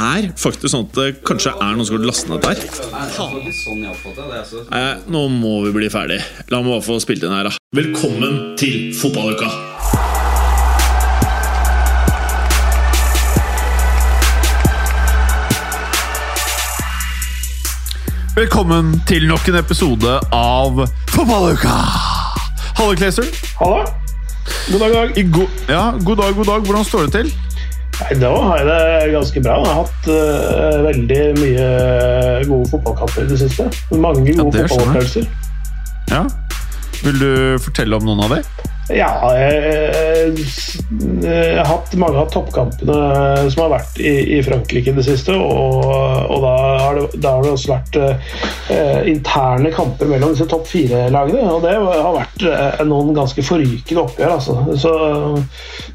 er faktisk sånn at det kanskje er noen som har lastet ned der. Nei, nå må vi bli ferdig. La meg bare få spilt inn her, da. Velkommen til fotballuka! Velkommen til nok en episode av Fotballuka! Hallo, Kleser. Hallo. God dag, dag. I go ja, god dag, god dag. Hvordan står det til? Nei, da har jeg det ganske bra. Jeg har hatt uh, veldig mye gode fotballkamper i det siste. Mange gode jeg. fotballopplevelser. Ja. Vil du fortelle om noen av dem? Ja, jeg, jeg har hatt mange av toppkampene som har vært i, i Frankrike i det siste. Og, og da, har det, da har det også vært eh, interne kamper mellom disse topp fire-lagene. Og det har vært eh, noen ganske forrykende oppgjør. Altså. Så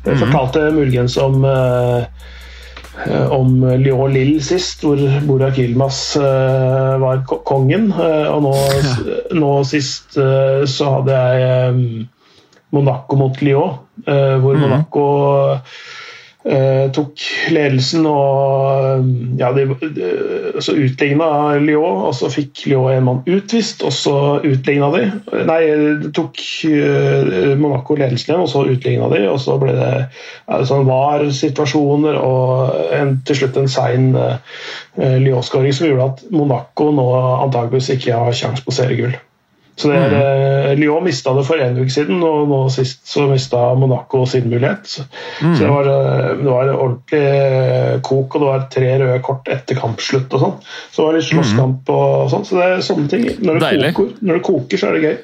jeg fortalte muligens om eh, om Lyon-Lill sist, hvor Borak Yilmaz uh, var kongen. Uh, og nå, nå sist uh, så hadde jeg eh, Monaco mot Lyon, eh, hvor Monaco eh, tok ledelsen og ja, de, de, så utligna Lyon, og så fikk Lyon en mann utvist, og så utligna de. Nei, de tok eh, Monaco ledelsen igjen, og så utligna de, og så ble det sånn var-situasjoner og en, til slutt en sein uh, Lyon-skåring som gjorde at Monaco nå antageligvis ikke har kjangs på seriegull. Så det er, mm. Lyon mista det for en uke siden, og nå sist så mista Monaco sin mulighet. Så, så det, var, eh, det var ordentlig eh, kok, og det var tre røde kort etter kampslutt. og sånn. Så det var litt slåsskamp og sånn. Så det er sånne ting. Når det, koker, når det koker, så er det gøy.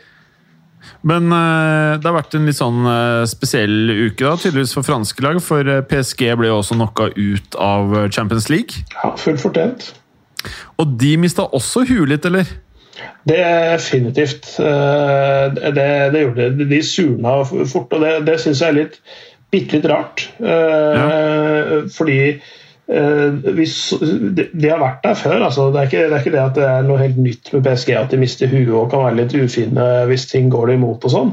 Men eh, det har vært en litt sånn eh, spesiell uke, da, tydeligvis for franske lag. For eh, PSG ble jo også knocka ut av eh, Champions League. Ja, Fullt fortjent. Og de mista også huet litt, eller? Definitivt. Eh, Det, det gjorde det. De surna fort, og det, det syns jeg er litt bitte litt rart. Ja. Fordi eh, de, de har vært der før. Altså. Det, er ikke, det er ikke det at det er noe helt nytt med PSG at de mister huet og kan være litt ufine hvis ting går dem imot og sånn.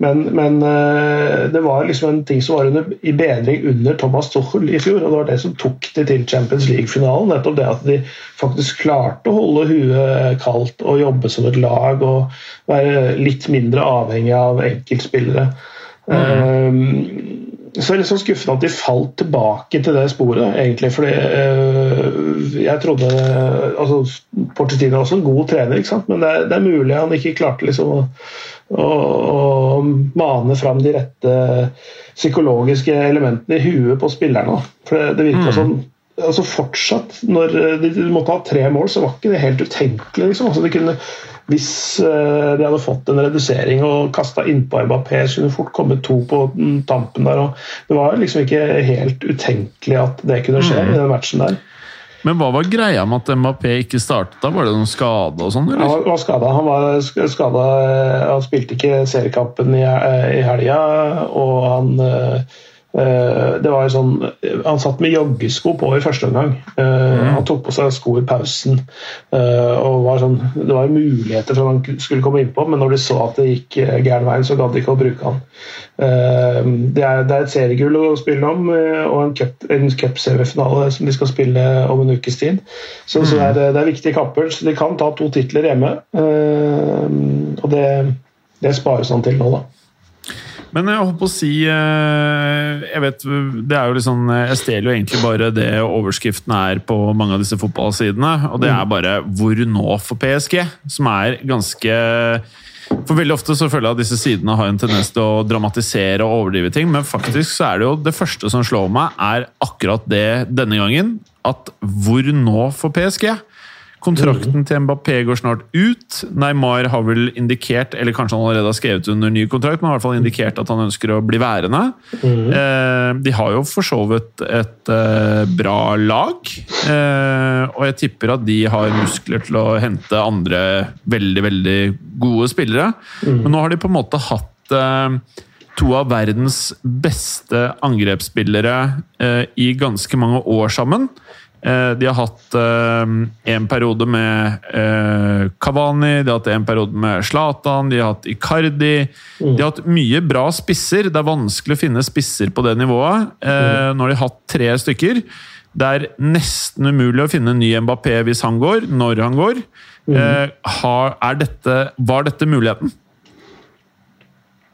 Men, men eh, det var liksom en ting som var under, i bedring under Thomas Tuchel i fjor, og det var det som tok de til Champions League-finalen. Nettopp det at de faktisk klarte å holde huet kaldt og jobbe som et lag og være litt mindre avhengig av enkeltspillere. Eh, så det er litt sånn skuffende at de falt tilbake til det sporet, egentlig. Fordi øh, jeg trodde altså, Pochettino er også en god trener, ikke sant? men det er, det er mulig han ikke klarte liksom å, å, å mane fram de rette psykologiske elementene i huet på spillerne. For det, det virka som altså Fortsatt, når de, de måtte ha tre mål, så var ikke det helt utenkelig. Liksom. Altså, de kunne, hvis eh, de hadde fått en redusering og kasta innpå Mbappé, så kunne det fort komme to på mm, tampen der. Det var liksom ikke helt utenkelig at det kunne skje i den matchen der. Men hva var greia med at Mbappé ikke startet? da? Var det noen skade og sånn, Han var, skada. Han var sk- skada, eh, Han spilte ikke seriekampen i, eh, i helga, og han eh, eh, det var sånn, Han satt med joggesko på i første omgang. Eh, Han tok på seg sko i pausen. eh, og var sånn, Det var muligheter for at han skulle komme innpå, men når de så at det gikk eh, gæren veien, så gadd de ikke å bruke han. Eh, det, er, det er et seriegull å spille om, eh, og en cup- en cupseriefinale som de skal spille om en ukes tid. Så, så det, er, det er viktige kamper. så De kan ta to titler hjemme. eh, og det, det spares han til nå, da. Men jeg holdt på å si eh, Jeg vet, det er jo litt sånn Jeg stjeler jo egentlig bare det overskriften er på mange av disse fotballsidene. Og det er bare 'Hvor nå for PSG?', som er ganske For veldig ofte så føler jeg at disse sidene har en tendens til å dramatisere og overdrive ting, men faktisk så er det jo det første som slår meg, er akkurat det denne gangen. At 'hvor nå for PSG?' Kontrakten til Mbappé går snart ut. Neymar har vel indikert, eller kanskje han allerede har skrevet under ny kontrakt, men har i hvert fall indikert at han ønsker å bli værende. Mm. de har jo for så vidt et eh, bra lag, eh, og jeg tipper at de har muskler til å hente andre veldig, veldig gode spillere. Men nå har de på en måte hatt eh, to av verdens beste angrepsspillere eh, i ganske mange år sammen. Eh, de har hatt eh, en periode med eh, Kavani, de har hatt en periode med Zlatan, de har hatt Icardi. De har hatt mye bra spisser. Det er vanskelig å finne spisser på det nivået. når Nå har de hatt tre stykker. Det er nesten umulig å finne en ny Mbappé hvis han går, når han går. Mm. er dette, var dette muligheten?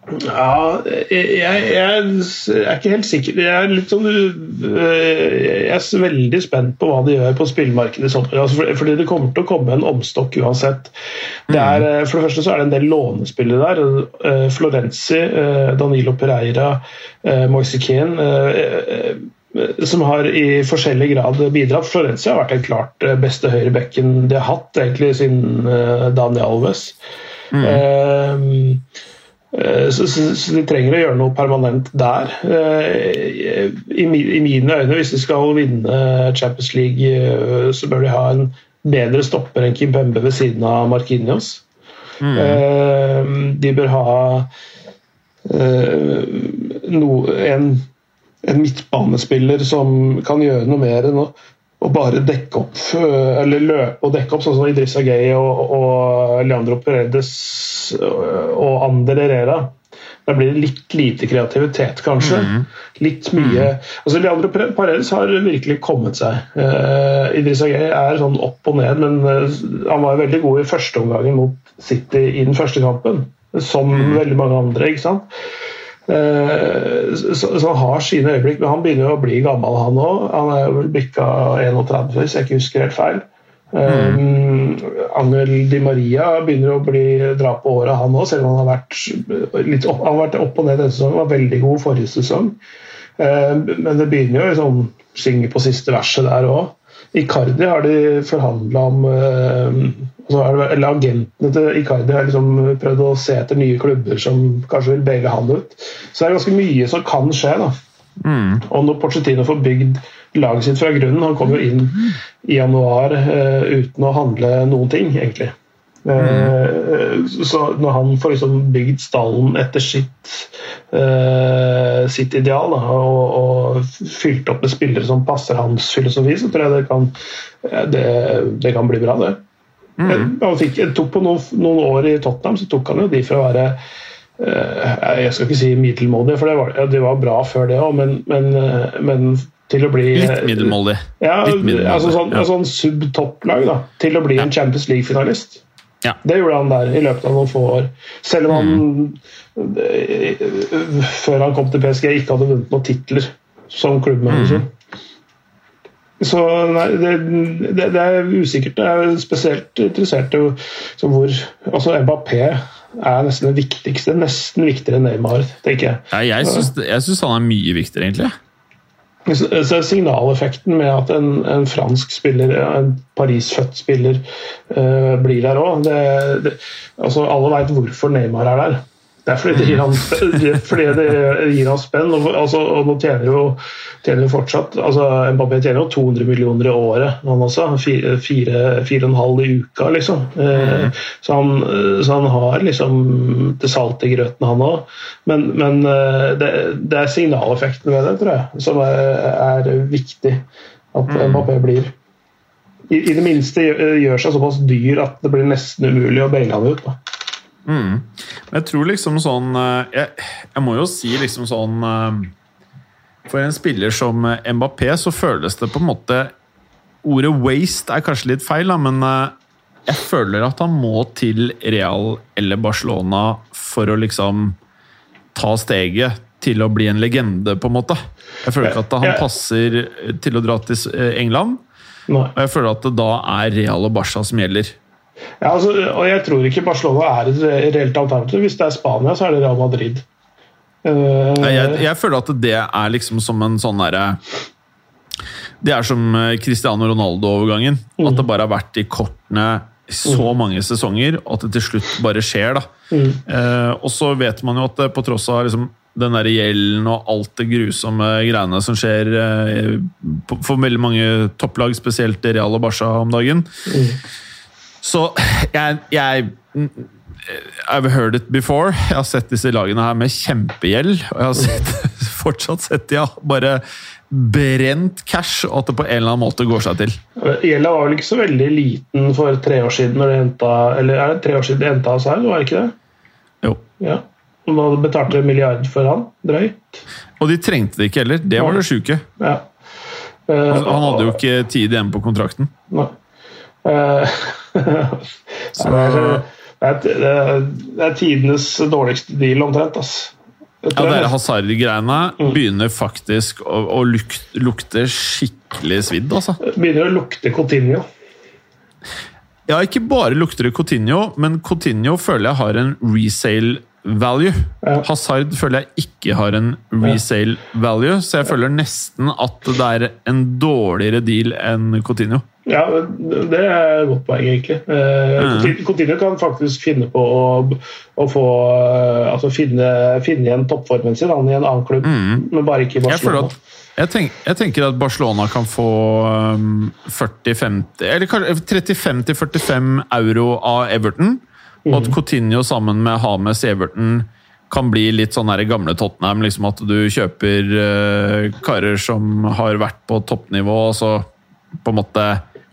Ja, jeg, jeg, er ikke helt sikker. Jeg er, litt sånn, øh, jeg er veldig spent på hva de gjør på spillmarkedet i sommer. Altså, fordi det kommer til å komme en omstokk uansett. Det er, øh, for det første så er det en del lånespillere der. Øh, Florenzi, Danilo Pereira, Moise Kean. øh, som har i forskjellig grad bidratt. Florenzi har vært den klart beste høyrebekken de har hatt egentlig siden Daniel Alves. Mm. Eh, Så, så, så de trenger å gjøre noe permanent der. Eh, I, I mine øyne, hvis de skal vinne Champions League, eh, så bør de ha en bedre stopper enn Kimpembe ved siden av Marquinhos. Mm. De bør ha eh, no, en, en midtbanespiller som kan gjøre noe mer enn å, å bare dekke opp, eh, eller løpe og dekke opp, sånn som Idrissa Gueye og, og Leandro Paredes og Ander Herrera. Da blir det litt lite kreativitet, kanskje. Litt mye altså Leandro Paredes har virkelig kommet seg. Uh, Idrissa Gueye er sånn opp og ned, men uh, han var veldig god i første omgangen mot City i den første kampen. Som veldig mange andre, ikke sant. Eh, han har sine øyeblikk, men han begynner jo å bli gammel, han òg. Han er vel bikka 31, hvis jeg ikke husker helt feil. Um, Angel Di Maria begynner å bli dra på året, han òg, selv om han har vært litt opp, har vært opp og ned denne sesongen. Var veldig god forrige sesong. Eh, men det begynner jo liksom synge på siste verset der òg. Icardi har de forhandla om eh, så det, eller Agentene til Icardi har liksom prøvd å se etter nye klubber som kanskje vil baile han ut. Så det er ganske mye som kan skje. da. Og når Porcetino får bygd laget sitt fra grunnen Han kom jo inn i januar uh, uten å handle noen ting, egentlig. Eh, så når han får liksom bygd stallen etter sitt, uh, sitt ideal da, og, og fylt opp med spillere som passer hans filosofi, så tror jeg det kan, eh, det, det kan bli bra, det. Han fikk, jeg tok på noen, noen år i Tottenham så tok han jo de fra å være uh, Jeg skal ikke si middelmådige, for det var, ja, det var bra før det òg, men, men, men til å bli Litt middelmådig. Ja, Litt middelmådig, altså sånn, ja. sånn sub-topplag til å bli en Champions League-finalist. Ja. Det gjorde han der i løpet av noen få år. Selv om han mm. før han kom til PSG ikke hadde vunnet noen titler som klubbmanager. Så nei, det, det, det er usikkert. Jeg er spesielt interessert i hvor altså Mbappé er nesten det viktigste. Nesten viktigere enn Neymar, tenker jeg. Ja, jeg syns han er mye viktigere, egentlig. Så signaleffekten med at en, en fransk spiller, en Paris-født spiller, uh, blir der òg altså Alle veit hvorfor Neymar er der. Det er fordi det gir han, fordi det gir han spenn. Og, altså, og nå tjener jo, tjener jo fortsatt altså Mbappé tjener jo 200 millioner i året, han også. Fire, fire, fire og en halv i uka, liksom. Eh, så, han, så han har liksom det salte i grøten, han òg. Men, men eh, det, det er signaleffekten ved det, tror jeg, som er, er viktig. At Mbappé blir i, i det minste gjør seg såpass dyr at det blir nesten umulig å baile ham ut. Da. Men jeg tror liksom sånn eh, Jeg, jeg må jo si liksom sånn eh, For en spiller som eh, Mbappé, så føles det på en måte Ordet 'waste' er kanskje litt feil, da, men jeg føler at han må til Real eller Barcelona for å liksom ta steget til å bli en legende, på en måte. Jeg føler ikke at han passer til å dra til England, og jeg føler at det da er Real og Barca som gjelder. Ja, altså, og jeg tror ikke Barcelona er et reelt alternativ. Hvis det er Spania, så er det Real Madrid. Uh, Jeg, jeg føler at det er liksom som en sånn derre Det er som eh, Cristiano Ronaldo-overgangen. At det bare har vært i kortene så mange sesonger, at det til slutt bare skjer. da. Eh, og så vet man jo at det, på tross av liksom, den der gjelden og alt det grusomme greiene som skjer uh, for veldig mange topplag, spesielt Real og Barca om dagen, så jeg, jeg I've heard it before. Jeg har sett disse lagene her med kjempegjeld. Og jeg har sett, fortsatt sett de har bare brent cash, og at det på en eller annen måte går seg til. Gjelda var vel ikke så veldig liten for tre år siden når det henta Eller er det tre år siden det henta Hazard, var det ikke det? Jo. Ja. Og da betalte de milliard for han. Drøyt. Og de trengte det ikke heller. Det var det sjuke. Ja. Uh, Han hadde jo ikke tid igjen på kontrakten. Nei. Eh, Så- det, er, det, er, det er- tidenes dårligste deal, omtrent. ass. Ja, dere det mm. Begynner faktisk å, å lukte, lukte skikkelig svidd, altså. begynner å lukte Coutinho. Ja, ikke bare lukter det Coutinho, men Coutinho føler jeg har en resale value. Ja. Hazard føler jeg ikke har en resale value, så jeg føler nesten at det er en dårligere deal enn Coutinho. Ja, det er et godt poeng, egentlig. Eh, Coutinho kan faktisk finne på å, å få eh, Altså finne, finne igjen toppformen sin han i en annen klubb, men bare ikke i Jeg, Barcelona. at, jeg, tenk, jeg tenker at Barcelona kan få um, 40-50 Eller 35-45 euro av Everton. Og at Coutinho sammen med Hames i Everton kan bli litt sånn der gamle Tottenham. liksom At du kjøper uh, karer som har vært på toppnivå, og så på en måte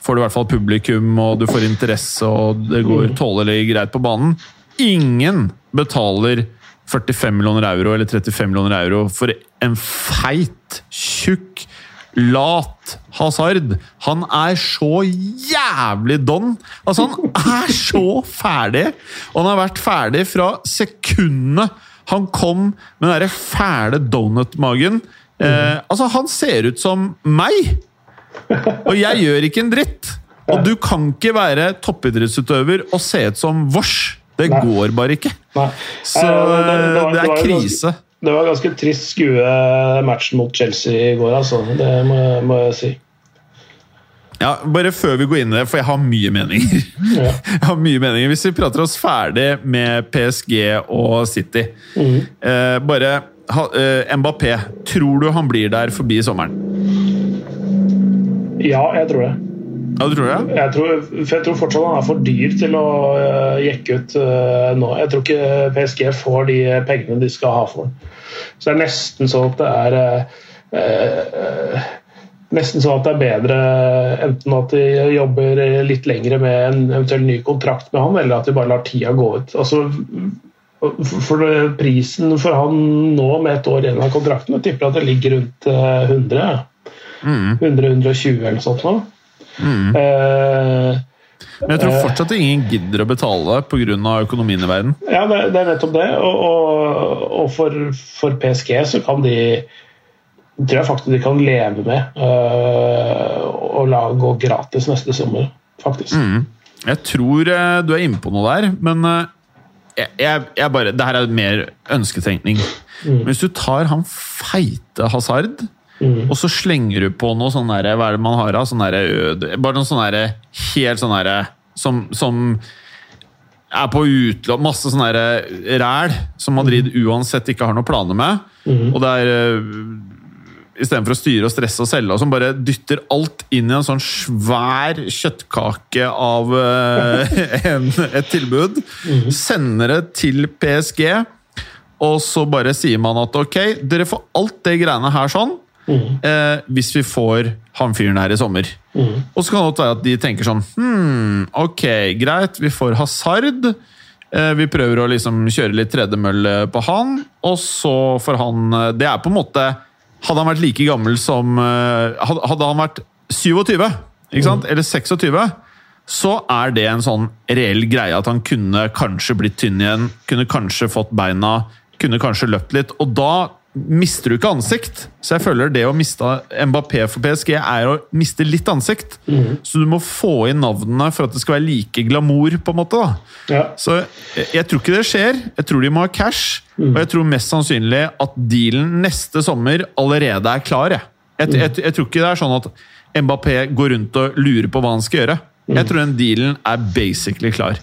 får du i hvert fall publikum, og du får interesse, og det går tålelig greit på banen. Ingen betaler 45 millioner euro eller 35 millioner euro for en feit, tjukk, lat Hazard. Han er så jævlig don! Altså, han er så ferdig! Og han har vært ferdig fra sekundet han kom med den derre fæle donut-magen. Eh, altså, han ser ut som meg! Og jeg gjør ikke en dritt! Og du kan ikke være toppidrettsutøver og se ut som vårs! Det Nei. går bare ikke. Nei. Så det, det, det var- er krise. Det var ganske trist skue matchen mot Chelsea i går, altså. Det må, må jeg si. Ja, bare før vi går inn i det, for jeg har mye meninger. Ja. Jeg har mye meninger. Hvis vi prater oss ferdig med PSG og City eh, Bare ha, eh, Mbappé, tror du han blir der forbi sommeren? Ja, jeg tror det. Ja, du tror det? Jeg tror, for jeg tror fortsatt han er for dyr til å uh, jekke ut uh, nå. Jeg tror ikke PSG får de pengene de skal ha for den. Så det er nesten sånn at det er uh, Nesten sånn at det er bedre enten at de jobber litt lengre med en eventuell ny kontrakt med han, eller at de bare lar tida gå ut. Altså, for prisen for han nå med et år igjen av kontrakten, jeg tipper at det ligger rundt øh, 100. ja. 100-120 eller noe sånt nå. Eh, Men jeg tror fortsatt ingen gidder å betale pga. økonomien i verden. Ja, det, det er nettopp det. Og, og, og for, for PSG så kan de tror jeg faktisk de kan leve med øh, å la gå gratis neste sommer, faktisk. Jeg tror eh, du er inne på noe der, men eh, jeg, jeg, jeg bare, det her er mer ønsketenkning. Hvis du tar han feite Hazard, og så slenger du på noe sånn der, Hva er det man har av? Sånn Bare noe sånn der helt sånn derre som, som er på utlån Masse sånn der ræl som Madrid uansett ikke har noen planer med. Og det er istedenfor å styre og stresse og selge, og som bare dytter alt inn i en sånn svær kjøttkake av en, et tilbud. Sender det til PSG, og så bare sier man at ok, dere får alt det greiene her sånn, eh, hvis vi får han fyren her i sommer. Og så kan det godt være at de tenker sånn Hm, ok, greit, vi får Hazard. Eh, Vi prøver å liksom kjøre litt tredemølle på han, og så får han eh, Det er på en måte Hadde han vært like gammel som eh, Hadde hadde han vært 27, ikke sant? eller 26, så er det en sånn reell greie at han kunne kanskje blitt tynn igjen, kunne kanskje fått beina, kunne kanskje løpt litt. Og da mister du ikke ansikt. Så jeg føler det å miste Mbappé for PSG er å miste litt ansikt. Så du må få inn navnene for at det skal være like glamour, på en måte. Ja. Så jeg, jeg tror ikke det skjer. Jeg tror de må ha cash. Og jeg tror mest sannsynlig at dealen neste sommer allerede er klar. jeg. Jeg, jeg, jeg tror ikke det er sånn at Mbappé går rundt og lurer på hva han skal gjøre. Jeg tror den dealen er basically klar.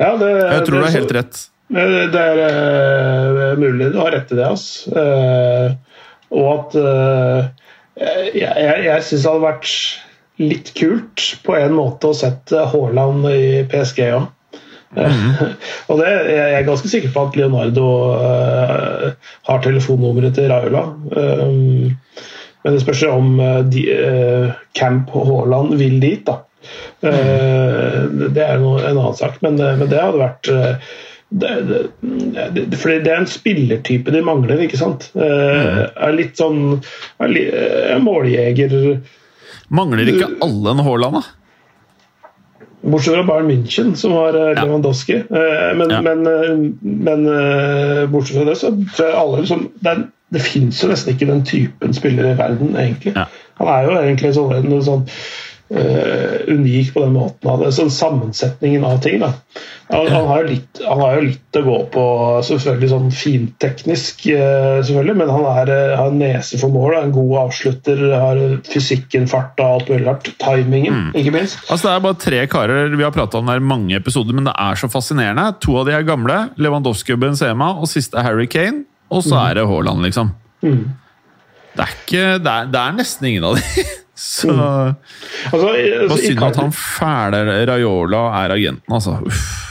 Ja, det, Jeg tror du det- har helt rett. Det er uh, mulig du har rett i det. Altså. Uh, og at uh, Jeg, jeg, jeg syns det hadde vært litt kult på en måte å sette Haaland i PSG òg. og det, jeg er ganske sikker på at Leonardo har telefonnummeret til Raula. Men det spørs om de, Camp Haaland vil dit, da. Eh, det er en annen sak, men, men det hadde vært det, det, det, det er en spillertype de mangler, ikke sant? Eh, er litt sånn er li, er måljeger Mangler ikke alle en Haaland, da? Bortsett fra Bayern München, som har Lewandowski. Ja. Eh, men, Ja. men, eh, men eh, bortsett fra det, så tror jeg alle liksom Det, er, det fins jo nesten ikke den typen spiller i verden, egentlig. Ja. Han er jo egentlig sånn, sånn eh, unik på den måten. det, sånn Sammensetningen av ting. da. Han, han, har litt, han har jo litt å gå på, selvfølgelig sånn finteknisk, uh, selvfølgelig, men han er, eh, har en nese for mål, er en god avslutter, har fysikken, fart og alt mulig rart. Timingen, ikke minst. Altså Det er bare tre karer vi har prata om her mange episoder, men det er så fascinerende. To av de er gamle. Lewandowski og Benzema, og siste er Harry Kane. Og så er det Haaland, liksom. Det, er ikke, det, er, det er nesten ingen av de. Så Altså, Bare altså, synd at han fæle Raiola er agenten, altså. Uff.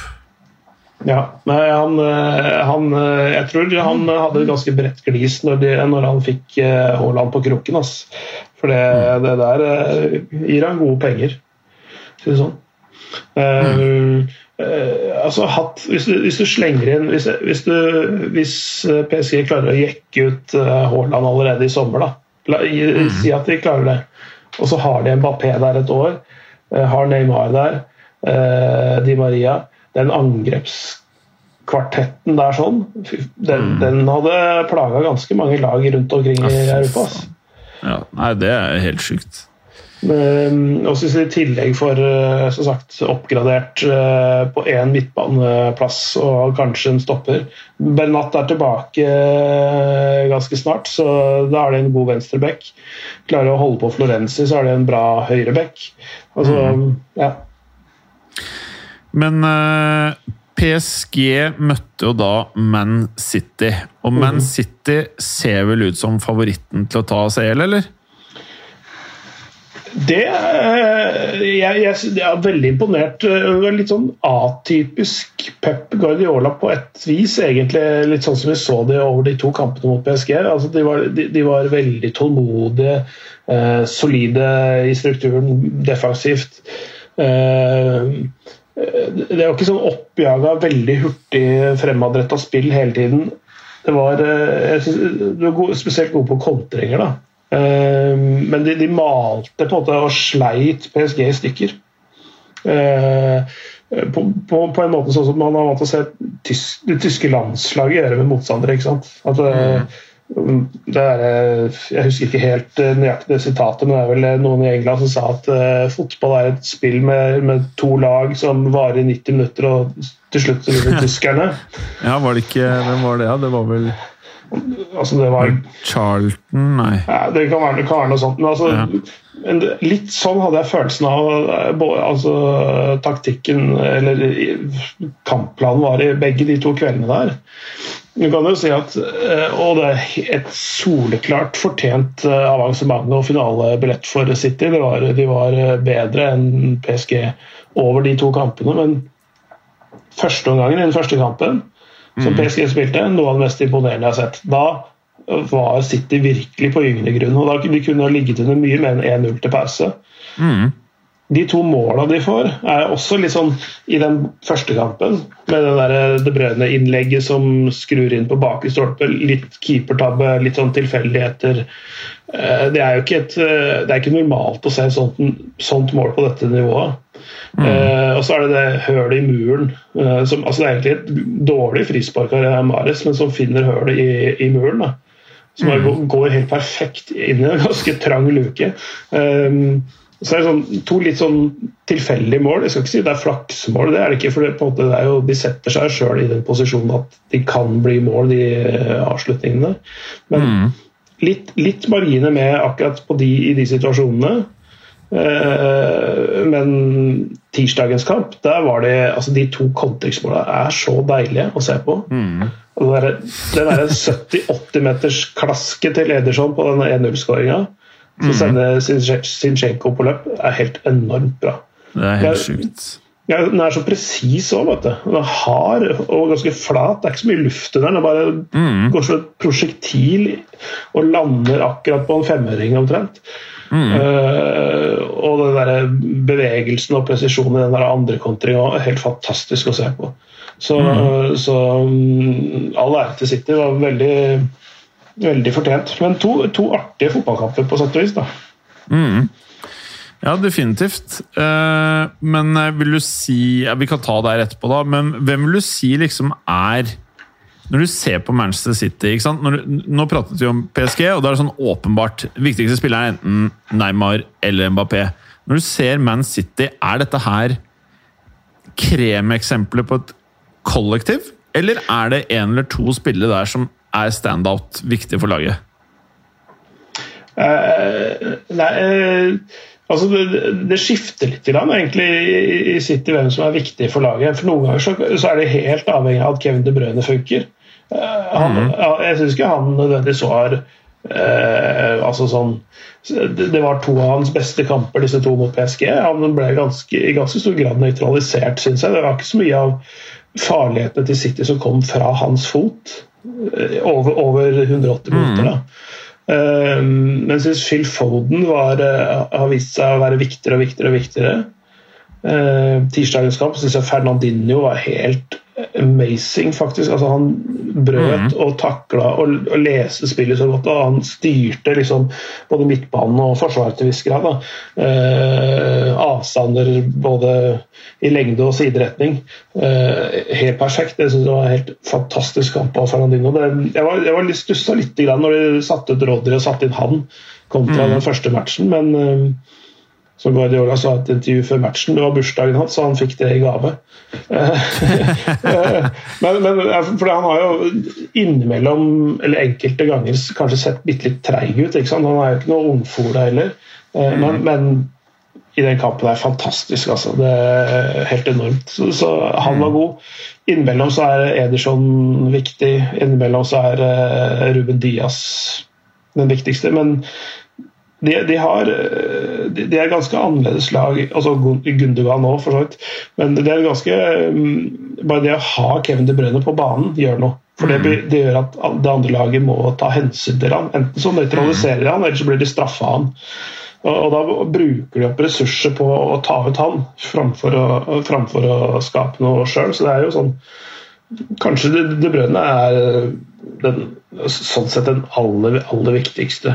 Ja, nei, han, eh, han eh, Jeg tror han hadde et ganske bredt glis når, de, når han fikk eh, Haaland på kroken. ass. For det, det der gir han gode penger, si det sånn. Mm. Uh, altså, hatt, hvis, du, hvis du slenger inn Hvis, hvis, du, hvis PSG klarer å jekke ut Haaland allerede i sommer, da. La, mm. Si at de klarer det. Og så har de Mbappé der et år. eh, har Neymar der. eh, Di Maria. Den angrepskvartetten der sånn, den, den, den hadde plaga ganske mange lag rundt omkring i Europa. Ja, nei, det er helt sjukt. Men, og så i tillegg får eh, som sagt, oppgradert eh, på én midtbaneplass og kanskje en stopper Bernat er tilbake eh, ganske snart, så da er det en god venstreback. Klarer å holde på Florenzi, så er det en bra høyreback. Altså, ja. Men PSG møtte jo da Man City. Og Man City ser vel ut som favoritten til å ta CL, eller? Det eh, jeg, jeg, jeg er veldig imponert. Det var Litt sånn atypisk Pep Guardiola på et vis, egentlig. Litt sånn som vi så det over de to kampene mot PSG. Altså, de, var, de, de var veldig tålmodige, eh, solide i strukturen, defensivt. Eh, det er jo ikke sånn oppjaga, veldig hurtig fremadretta spill hele tiden. Det var, eh, synes, Du er spesielt god på kontringer, da. Eh, Men de, de malte på en måte og sleit PSG i stykker. Eh, På, på, på en måte sånn som man har vant til å se tysk, det tyske landslaget gjøre med motstandere. ikke sant? At eh, det er, eh, jeg husker ikke helt eh, nøyaktig det sitatet, men det er vel noen i England som sa at uh, fotball er et spill med, med to lag som varer i 90 minutter, og til slutt så vinner tyskerne. Ja, var det ikke Hvem var det? Ja, det var vel Altså det var Charlton? Nei. Ja, det kan være, det kan være noe sånt. Men altså, Ja. men litt sånn hadde jeg følelsen av eh, altså, taktikken eller kampplanen var i begge de to kveldene der. Du kan jo si at eh, Og det er et soleklart fortjent eh, avansement og finalebillett for City. Det var, de var bedre enn PSG over de to kampene, men førsteomgangen i den første kampen som PSG spilte, noe av det mest imponerende jeg har sett. Da var City virkelig på gyngende grunn. og da De kunne ligget under mye mer enn 1-0 til pause. De to måla de får, er også litt sånn i den første kampen. Med det der De Bruyne-innlegget som skrur inn på bakre stolpe. Litt keepertabbe, litt sånn tilfeldigheter. Eh, Det er jo ikke, et, det er ikke normalt å se sånt, sånt mål på dette nivået. Eh, og så er det det hølet i muren. Uh, som, altså det er egentlig et dårlig frispark av Mares, men som finner hølet i, i muren. da. Som mm. går- helt perfekt inn i en ganske trang luke. Um, så er det sånn, to litt sånn tilfeldige mål. Jeg skal ikke si det er flaksmål, det er det ikke. for det, måte, det er jo, De setter seg sjøl i den posisjonen at de kan bli mål, de avslutningene. Men litt, litt marginer med akkurat på de, i de situasjonene. Eh, men tirsdagens kamp, der var det altså De to kontekstmålene er så deilige å se på. Mm. Den derre der 70-80 meters klaske til Ederson på den 1-0-skåringa, som sender Sinchenko på løp, er helt enormt bra. Det er helt sjukt. Den er så presis òg, vet du. Den er hard og ganske flat. Det er ikke så mye luft i den. Den bare går som et prosjektil og lander akkurat på en femøring omtrent. Eh, og den der bevegelsen og presisjonen i den der andre kontringa er helt fantastisk å se på. Så, så um, all ære til City. Det var veldig, veldig fortjent. Men to, to artige fotballkamper, på sett og vis. da. Ja, definitivt. Uh, men eh, vil du si ja, Vi kan ta det her etterpå, da. Men hvem vil du si liksom er Når du ser på Manchester City du- Nå pratet vi om PSG, og da er det sånn åpenbart Viktigste spiller er enten Neymar eller Mbappé. Når du ser Man City, er dette her kremeksempler på et kollektiv? Eller er det en eller to spillere der som er standout viktig for laget? Uh, nei, uh, altså det, det skifter litt grann, egentlig i, i City hvem som er viktig for laget. For Noen ganger så, så er det helt avhengig av at Kevin De Bruyne funker. Eh, mm. ja, jeg syns ikke han nødvendigvis var eh, altså sånn, det, var to av hans beste kamper, disse to mot PSG. Han ble ganske, i ganske stor grad nøytralisert, syns jeg. Det var ikke så mye av farlighetene til City som kom fra hans fot. eh, Over, over 180 minutter. Mm. Men jeg syns Phil Foden var, uh, har vist seg å være viktigere og viktigere. og viktigere. Tirsdagens kamp syns jeg Fernandinho var helt amazing, faktisk. Altså, han brøt og takla og, og leste spillet så godt. og Han styrte liksom både midtbanen og forsvaret til viss grad. Eh, avstander både i lengde og sideretning. Eh, helt perfekt. Det synes det var en helt fantastisk kamp av Fernandino. Det, jeg var, jeg var litt stussa litt grann når de satte ut Rodry og satte inn han kontra den første matchen, men eh, som Guardiola sa i et intervju før matchen, det var bursdagen hans, så han fikk det i gave. Men, men for Han har jo innimellom, eller enkelte ganger, kanskje sett bitte litt treig ut. Han er jo ikke noe ungfole heller. Eh, Men, men i den kampen er fantastisk. altså. Det er helt enormt. Så, så han var god. Innimellom så er Ederson viktig. Innimellom så er eh, Ruben Diaz den viktigste. Men de, de, har, eh, de, de er ganske annerledes lag. altså Gundogan òg, for så vidt. Men det er ganske mm, Bare det å ha Kevin De Bruyne på banen gjør noe. For det, blir- det gjør at det andre laget må ta hensyn til han. Enten så nøytraliserer de han, eller så blir de straffa han. Og, og Da bruker de opp ressurser på å ta ut han, framfor å, framfor å skape noe sjøl. Så det er jo sånn Kanskje De, de Bruyne er den, sånn sett den aller, aller viktigste.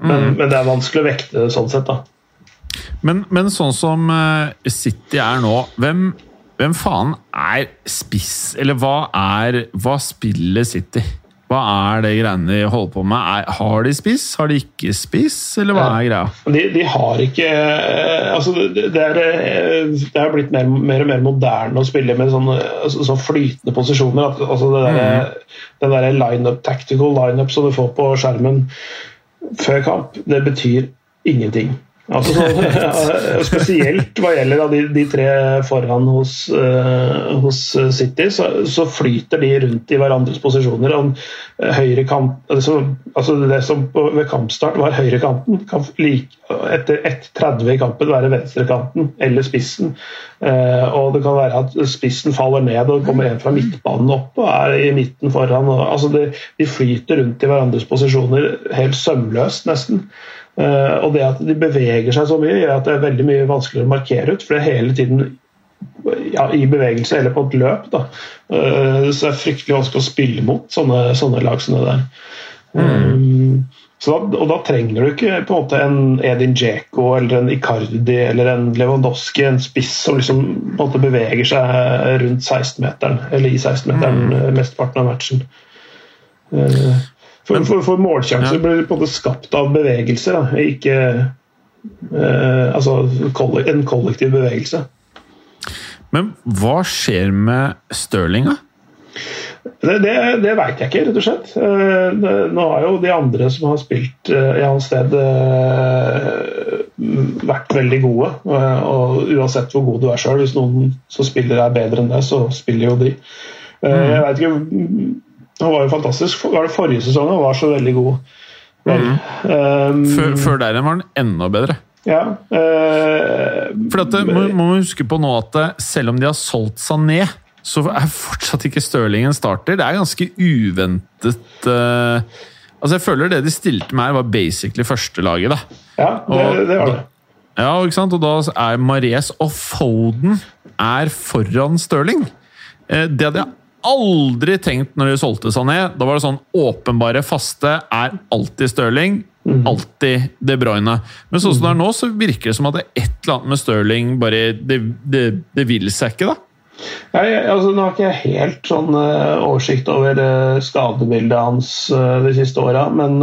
Men, men det er vanskelig å vekte sånn sett, da. Men, men sånn som eh, City er nå, hvem, hvem faen er spiss? Eller hva er Hva spiller City? Hva er det greiene de holder på med? Er, har de spiss? Har de ikke spiss? Eller hva er greia? De, de har ikke eh, altså det, det, er, eh, det har blitt mer, mer og mer moderne å spille med sånne, altså, så flytende posisjoner. Altså det der, Den der line-up, tactical line-up som du får på skjermen før kamp, det betyr ingenting. Altså, spesielt hva gjelder de, de tre foran hos, uh, hos City, så, så flyter de rundt i hverandres posisjoner. Og eh, høyre kant, altså, altså det som på, ved kampstart var høyrekanten, kan like, etter 1.30 i kampen være venstrekanten eller spissen. Uh, og det kan være at spissen faller ned og kommer en fra midtbanen opp og er i midten foran. Og, altså det, de flyter rundt i hverandres posisjoner helt sømløst, nesten. Eh, og det at de beveger seg så mye, gjør at det er veldig mye vanskeligere å markere ut. For det er hele tiden ja, i bevegelse eller på et løp. Da. Eh, så det er fryktelig vanskelig å spille mot sånne, sånne lag som det der. Um, så da, og da trenger du ikke på en måte en Edin Dzeko eller en Icardi eller en Lewandowski, en spiss som liksom på en måte beveger seg rundt 16-meteren, eller i 16-meteren mm. mesteparten av matchen. Uh, for, for, for målsjanser Ja. blir på en måte skapt av bevegelser, da, ikke eh, altså en kollektiv bevegelse. Men hva skjer med Stirling, da? Det, det, det veit jeg ikke, rett og slett. Eh, det, nå har jo de andre som har spilt eh, i hans sted, eh, vært veldig gode. Og uansett hvor god du er sjøl, hvis noen som spiller er bedre enn deg, så spiller jo de. Eh, Jeg vet ikke Han var jo fantastisk. Var det forrige sesong han var så veldig god? Vel, Um, Før, før der var den enda bedre. Ja. Uh, For dette må, må man huske på nå at selv om de har solgt seg ned, så er fortsatt ikke Stirling en starter. Det er ganske uventet uh, Altså Jeg føler det de stilte med her, var basically førstelaget. da. ja, det, Og det var da- det. Ja, ikke sant? Og da er Mares og Foden er foran Stirling. Eh, Det hadde jeg aldri tenkt når de solgte seg ned. Da var det sånn åpenbare faste er alltid Stirling, alltid De Bruyne. Men sånn som det er nå, så virker det som at det er et eller annet med Stirling bare Det, det, det vil seg ikke, da. Jeg, altså, nå har ikke jeg helt sånn uh, oversikt over uh, skadebildet hans uh, de siste åra, men,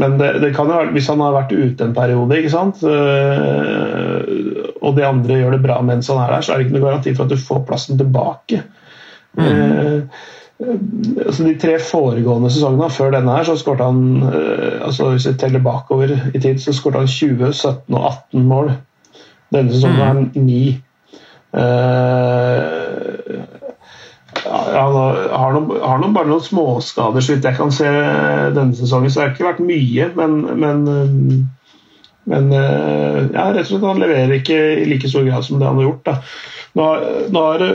men det, det kan jo være hvis han har vært ute en periode, ikke sant? eh, og de andre gjør det bra mens han er der, så er det ikke noe garanti for at du får plassen tilbake. Eh, altså De tre foregående sesongene før denne her, så skåret han eh, altså Hvis vi teller bakover i tid, så skåret han 20, 17 og 18 mål. Denne sesongen er han 9. Eh, han har, noen, har noen, bare noen småskader, så vidt jeg kan se denne sesongen. Så det har ikke vært mye, men, men, eh, men eh, ja, rett og slett han leverer ikke i like stor grad som det han har gjort. Da. Nå, nå har,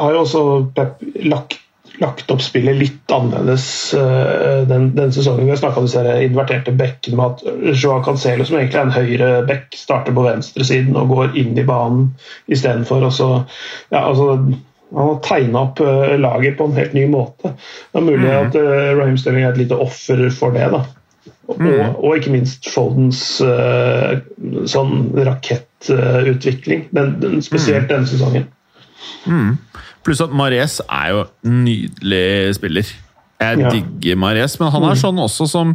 har jo også Pep lagt, lagt opp spillet litt annerledes eh, den, den sesongen. Vi har snakka om disse inverterte bekkene med at Joao Cancelo, som egentlig er en høyre bekk, starter på venstresiden og går inn i banen istedenfor. ja, altså han har tegna opp eh, laget på en helt ny måte. Det er mulig at uh, Raheem Sterling er et lite offer for det. da. Og, og ikke minst Foldens eh, sånn rakettutvikling, den, den, spesielt denne sesongen. Pluss at Mares er jo en nydelig spiller. Jeg Ja. digger Mares, men han er sånn også som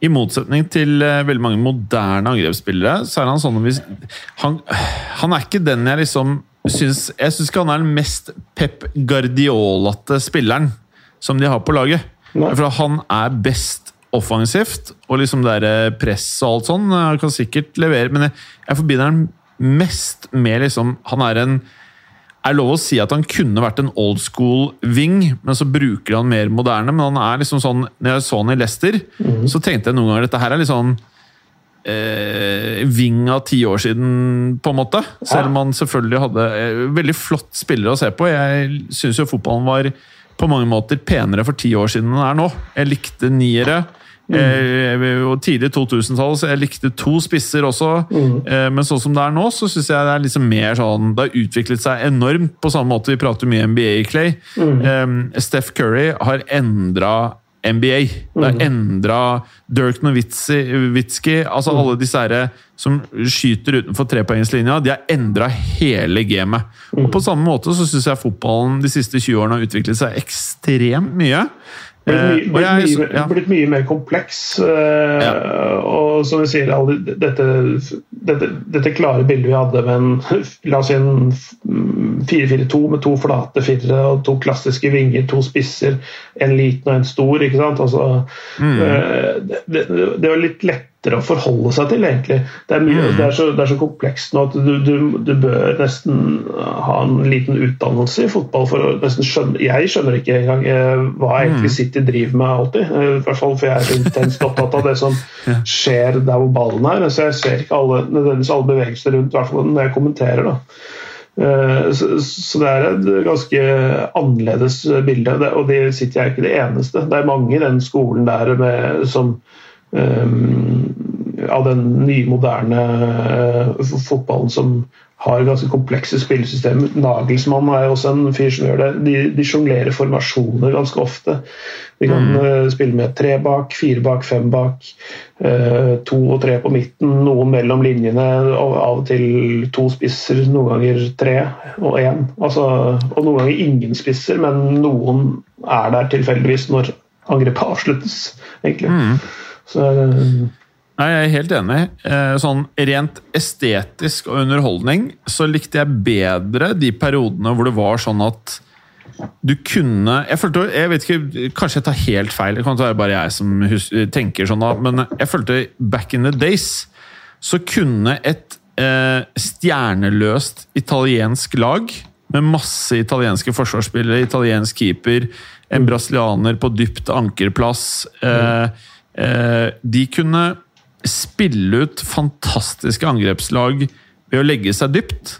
i motsetning til eh, veldig mange moderne angrepsspillere, så er han sånn hvis, han, han er ikke den jeg liksom syns Jeg syns ikke han er den mest Pep Guardiolate spilleren som de har på laget. Nei. For han er best offensivt, og liksom det der press og alt sånn han kan sikkert levere, men jeg, jeg forbinder han mest med liksom Han er en er lov å si at han kunne vært en old school wing, men så bruker han mer moderne. Men han er liksom sånn Når jeg så han i Leicester, så tenkte jeg noen ganger dette her er litt sånn eh, Ving av ti år siden, på en måte. Selv om han selvfølgelig hadde eh, veldig flott spillere å se på. Jeg syns jo fotballen var på mange måter penere for ti år siden enn den er nå. Jeg likte niere. Eh, og tidlig 2000-tall, så jeg likte to spisser også. Eh, men sånn som det er nå, så syns jeg det er liksom mer sånn Det har utviklet seg enormt, på samme måte vi prater mye NBA i Clay. Eh, Steph Curry har endra NBA. Det har endra Dirk Nowitzki Altså alle disse her som skyter utenfor trepoengslinja. De har endra hele gamet. Og på samme måte så syns jeg fotballen de siste 20 årene har utviklet seg ekstremt mye. Blitt, Eh, mye, blitt, jeg- mye, ja. blitt mye mer kompleks. eh, Ja. Og som vi sier, dette, dette, dette klare bildet vi hadde med en la oss si en mm, 4-4-2 med to flate firere og to klassiske vinger, to spisser, en liten og en stor. ikke sant? Altså, Mm. eh, det, det, det var litt lettere å forholde seg til, egentlig. Det er, mye, Mm. det er, så, det er så komplekst nå at du, du, du bør nesten ha en liten utdannelse i fotball for å nesten skjønne Jeg skjønner ikke engang eh, hva egentlig City driver med alltid. Eh, I hvert fall for jeg er så intenst opptatt av det som skjer der hvor ballen er. Så jeg ser ikke alle, nødvendigvis alle bevegelser rundt, i hvert fall når jeg kommenterer. da. Eh, Så, det er et ganske annerledes bilde, og det sitter jeg ikke det eneste. Det er mange i den skolen der med, som av den nye, moderne eh, fotballen som har ganske komplekse spillesystem. Nagelsmann er jo også en fyr som gjør det. De, de sjonglerer formasjoner ganske ofte. De kan eh, spille med tre bak, fire bak, fem bak, uh, to og tre på midten, noen mellom linjene, og av og til to spisser, noen ganger tre og én. Altså, og noen ganger ingen spisser, men noen er der tilfeldigvis når angrepet avsluttes, egentlig. Så Nei, Jeg er helt enig. Eh, Sånn Rent estetisk og underholdning så likte jeg bedre de periodene hvor det var sånn at du kunne Jeg følte, jeg vet ikke, Kanskje jeg tar helt feil, det kan være bare jeg som tenker sånn, da, men jeg følte back in the days så kunne et eh, stjerneløst italiensk lag med masse italienske forsvarsspillere, italiensk keeper, en brasilianer på dypt ankerplass eh, eh, De kunne spille ut fantastiske angrepslag ved å legge seg dypt.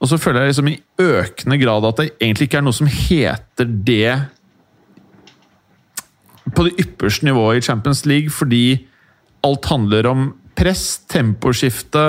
Og så føler jeg liksom i økende grad at det egentlig ikke er noe som heter det på det ypperste nivået i Champions League, fordi alt handler om press, temposkifte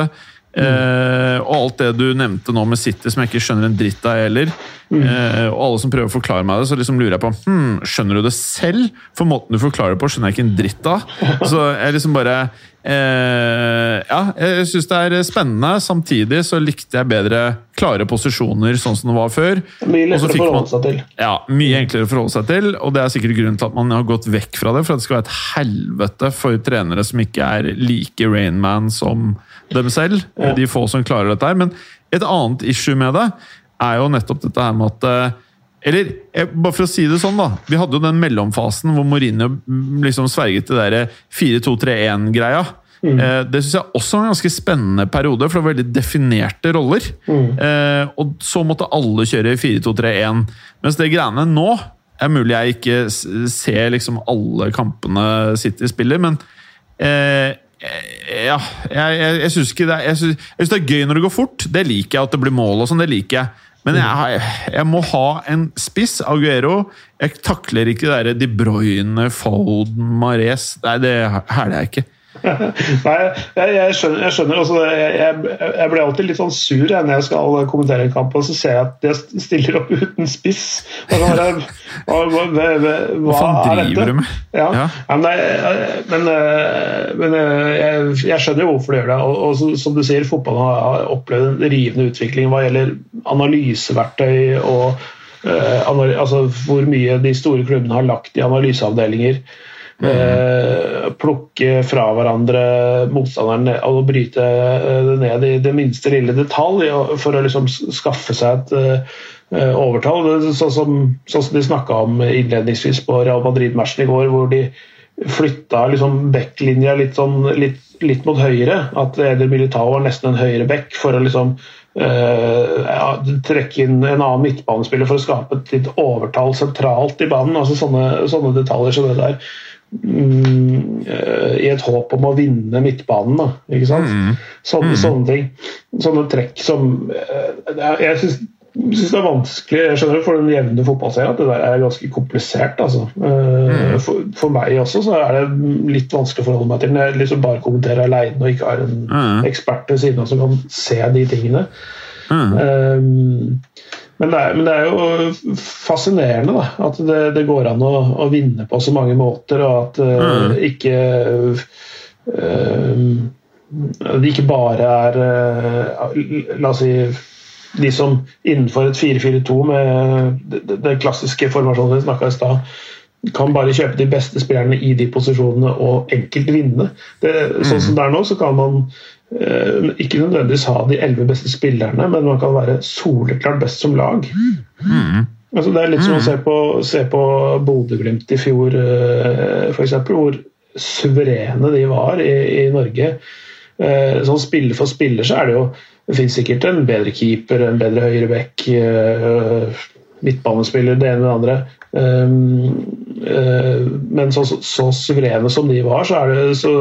eh, og alt det du nevnte nå med City, som jeg ikke skjønner en dritt av heller. Eh, og alle som prøver å forklare meg det, så liksom lurer jeg på hm, skjønner du det selv? For måten du forklarer det på, skjønner jeg ikke en dritt av. Så jeg liksom bare eh, Ja, jeg syns det er spennende. Samtidig så likte jeg bedre klare posisjoner, sånn som det var før. Mye lettere å man- forholde seg til. ja, Mye enklere å forholde seg til, og det er sikkert grunnen til at man har gått vekk fra det. For at det skal være et helvete for trenere som ikke er like Rainman som dem selv. De få som klarer dette her. Men et annet issue med det er jo nettopp dette her med at eh, Eller eh, bare for å si det sånn, da. Vi hadde jo den mellomfasen hvor Mourinho mm, liksom sverget til det der 4-2-3-1-greia. Mm. Det syns jeg også var en ganske spennende periode, for det var veldig definerte roller. Eh, og så måtte alle kjøre 4-2-3-1. Mens det greiene nå er mulig jeg ikke ser liksom alle kampene City spiller, men eh, ja, jeg, jeg, jeg syns det det er gøy når det går fort. Det liker jeg, at det blir mål og sånn. det liker jeg. Men jeg, jeg må ha en spiss. Aguero. Jeg takler ikke det derre De Bruyne, Foden, Mares. Nei, det hæler jeg ikke. Nei, jeg, jeg skjønner. Jeg, skjønner også, jeg, jeg, jeg blir alltid litt sånn sur når jeg skal kommentere en kamp, og så ser jeg at jeg stiller opp uten spiss. Hva, hva, hva, faen er driver du med? Ja. Ja. Men, men, eh, men eh, jeg, skjønner jo hvorfor de gjør det. Og, og som du sier, fotballen har- har opplevd en rivende utvikling hva gjelder analyseverktøy og uh, analy altså hvor mye de store klubbene har lagt i analyseavdelinger. Eh, plukke fra hverandre motstanderen og bryte eh, det ned i det minste lille detalj for å liksom skaffe seg et eh, overtall. Er Sånn som, sånn som de snakka om innledningsvis på Real Madrid-matchen i går, hvor de flytta liksom backlinja litt, sånn, litt, litt mot høyre. At Eder Militao var nesten en høyre back for å liksom Uh, ja, trekke inn en annen midtbanespiller for å skape et litt overtall sentralt i banen. altså Sånne, sånne detaljer som det der. Mm, eh, I et håp om å vinne midtbanen, da. Ikke sant? Sånne, sånne ting. Sånne trekk som eh, Jeg syns det er vanskelig jeg skjønner for den jevne fotballserien at det der er ganske komplisert. altså. Mm. For, for meg også så er det litt vanskelig å forholde meg til når jeg liksom bare kommenterer alene og ikke har en Mm. ekspert ved siden av som kan se de tingene. Mm. Um, men, det er, men det er jo fascinerende da, at det, det går an å, å vinne på så mange måter, og at uh, ikke uh, det ikke bare er uh, La oss si de som innenfor et 4-4-2 med den klassiske formasjonen vi snakka i stad, kan bare kjøpe de beste spillerne i de posisjonene og enkelt vinne. Det, sånn som det er nå, så kan man ikke nødvendigvis ha de elleve beste spillerne, men man kan være soleklart best som lag. Altså, det er litt som å se på, se på Bodø-Glimt i fjor, eh, f.eks., hvor suverene de var i, i Norge. Eh, sånn spiller for spiller så er det jo Det finnes sikkert en bedre keeper, en bedre høyreback, eh, midtbanespiller, det ene med det andre. Eh, men så, så, suverene som de var, så, er det, så,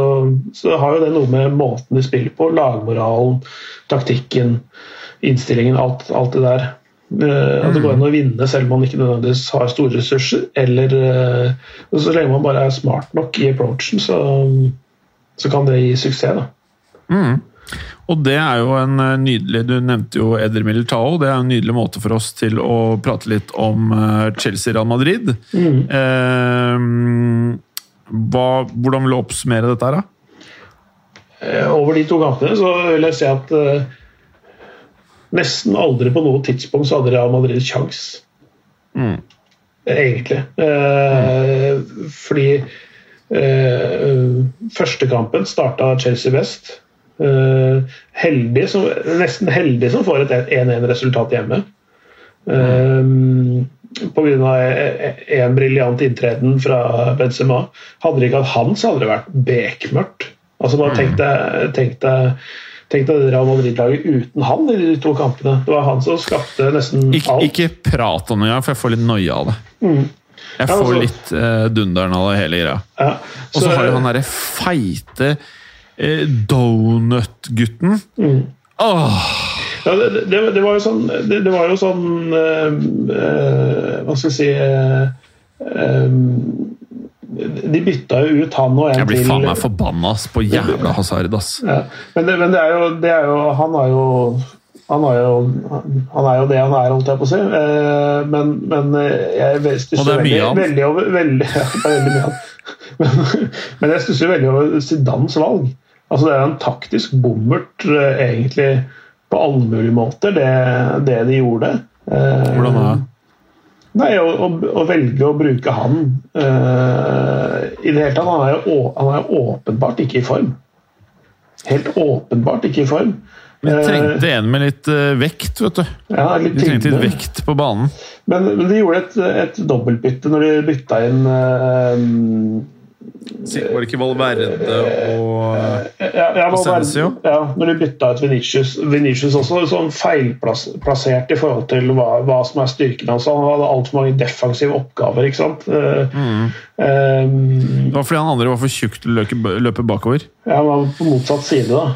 så har jo det noe med måten de spiller på, lagmoralen, taktikken, innstillingen, alt, alt det der. Eh, At det går an å vinne selv om man ikke nødvendigvis har store ressurser. Eller eh, Så lenge man bare er smart nok i approachen, så, så kan det gi suksess. da. Og det er jo en eh, nydelig Du nevnte jo Eder Militao. Det er en nydelig måte for oss til å prate litt om eh, Chelsea-Real Madrid. Eh, hva, hvordan vil du oppsummere dette her, da? Eh, Over de to kampene så vil jeg si at eh, nesten aldri på noe tidspunkt så hadde Real Madrid kjangs. Egentlig. Eh, Fordi eh, første kampen starta Chelsea best. Eh, heldig som, nesten heldig som får et 1-1-resultat hjemme. Eh, pga. en briljant inntreden fra Benzema. Hadde det ikke hatt han, så hadde det vært bekmørkt. Altså, bare tenk deg, tenk deg Tenk deg Real Madrid-laget uten han i de to kampene. Det var han som skapte nesten Ik alt. ikke prat om det for jeg får litt noia av det. Jeg Ja, får altså- litt uh, dunderen av det hele greia. Ja. Og så har jo han derre feite eh, donut-gutten. Åh! Ja, det, det, det var jo sånn Det, det var jo sånn eh, eh, Hva skal jeg si eh, eh, De bytta jo ut han og en til Jeg blir faen meg forbanna på jævla hasard, ass. Ja. Men, det, men det, er jo, det er jo Han har jo han, er, jo, han er jo det han er, holdt jeg på å si. Eh, men, men eh, jeg stusser er veldig, veldig over veldig, ja, det er veldig mye. Men, men jeg stusser veldig over Zidans valg. Altså, det er en taktisk bommert, eh, egentlig, på alle mulige måter, det, det de gjorde. Hvordan er det? Nei, å, å, å velge å bruke han uh, I det hele tatt Han er jo han er åpenbart ikke i form. Helt åpenbart ikke i form. Vi Eh, trengte en med litt eh, vekt, vet du. ja, litt Vi trengte litt vekt på banen. Men, men de gjorde et, et dobbeltbytte når de bytta inn um, Var det ikke Valverde og ja, ja, ja, når de bytta ut Venicius, Venicius også sånn feilplassert i forhold til hva, hva som er styrken hans. Han hadde altfor mange defensive oppgaver. ikke sant? Eh, Mm. Um, Det var fordi han andre var for tjukk til å løpe bakover. Ja, han var på motsatt side, da.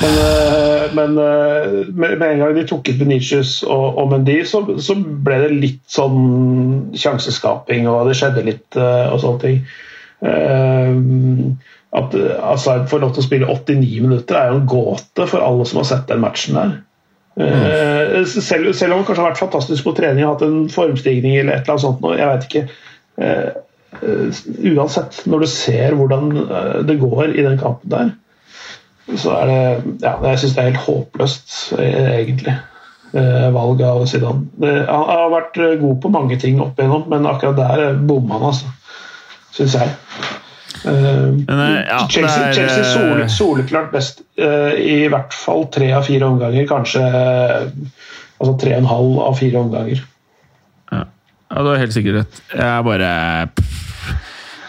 Men, eh, men eh, med en gang de tok ut Benicius og, og Mendy, så, så ble det litt sånn sjanseskaping, og det skjedde litt eh, og sånne ting. At Asaid får lov til å spille 89 minutter, er jo en gåte for alle som har sett den matchen der. Mm. Selv, selv om han kanskje har vært fantastisk på trening, hatt en formstigning eller et eller annet sånt, jeg veit ikke. Uansett, når du ser hvordan det går i den kampen der, så er det ja, Jeg syns det er helt håpløst, eh, egentlig, valg valget av Zidane. Han har vært eh, god på mange ting opp igjennom, men akkurat der eh, bomma han, altså. Syns jeg. Eh, Men, eh, ja, Chelsea, er, Chelsea eh, sole, soleklart best eh, i hvert fall tre av fire omganger. Kanskje eh, altså tre og en halv av fire omganger. Ja, ja du har helt sikkert rett. Jeg bare bare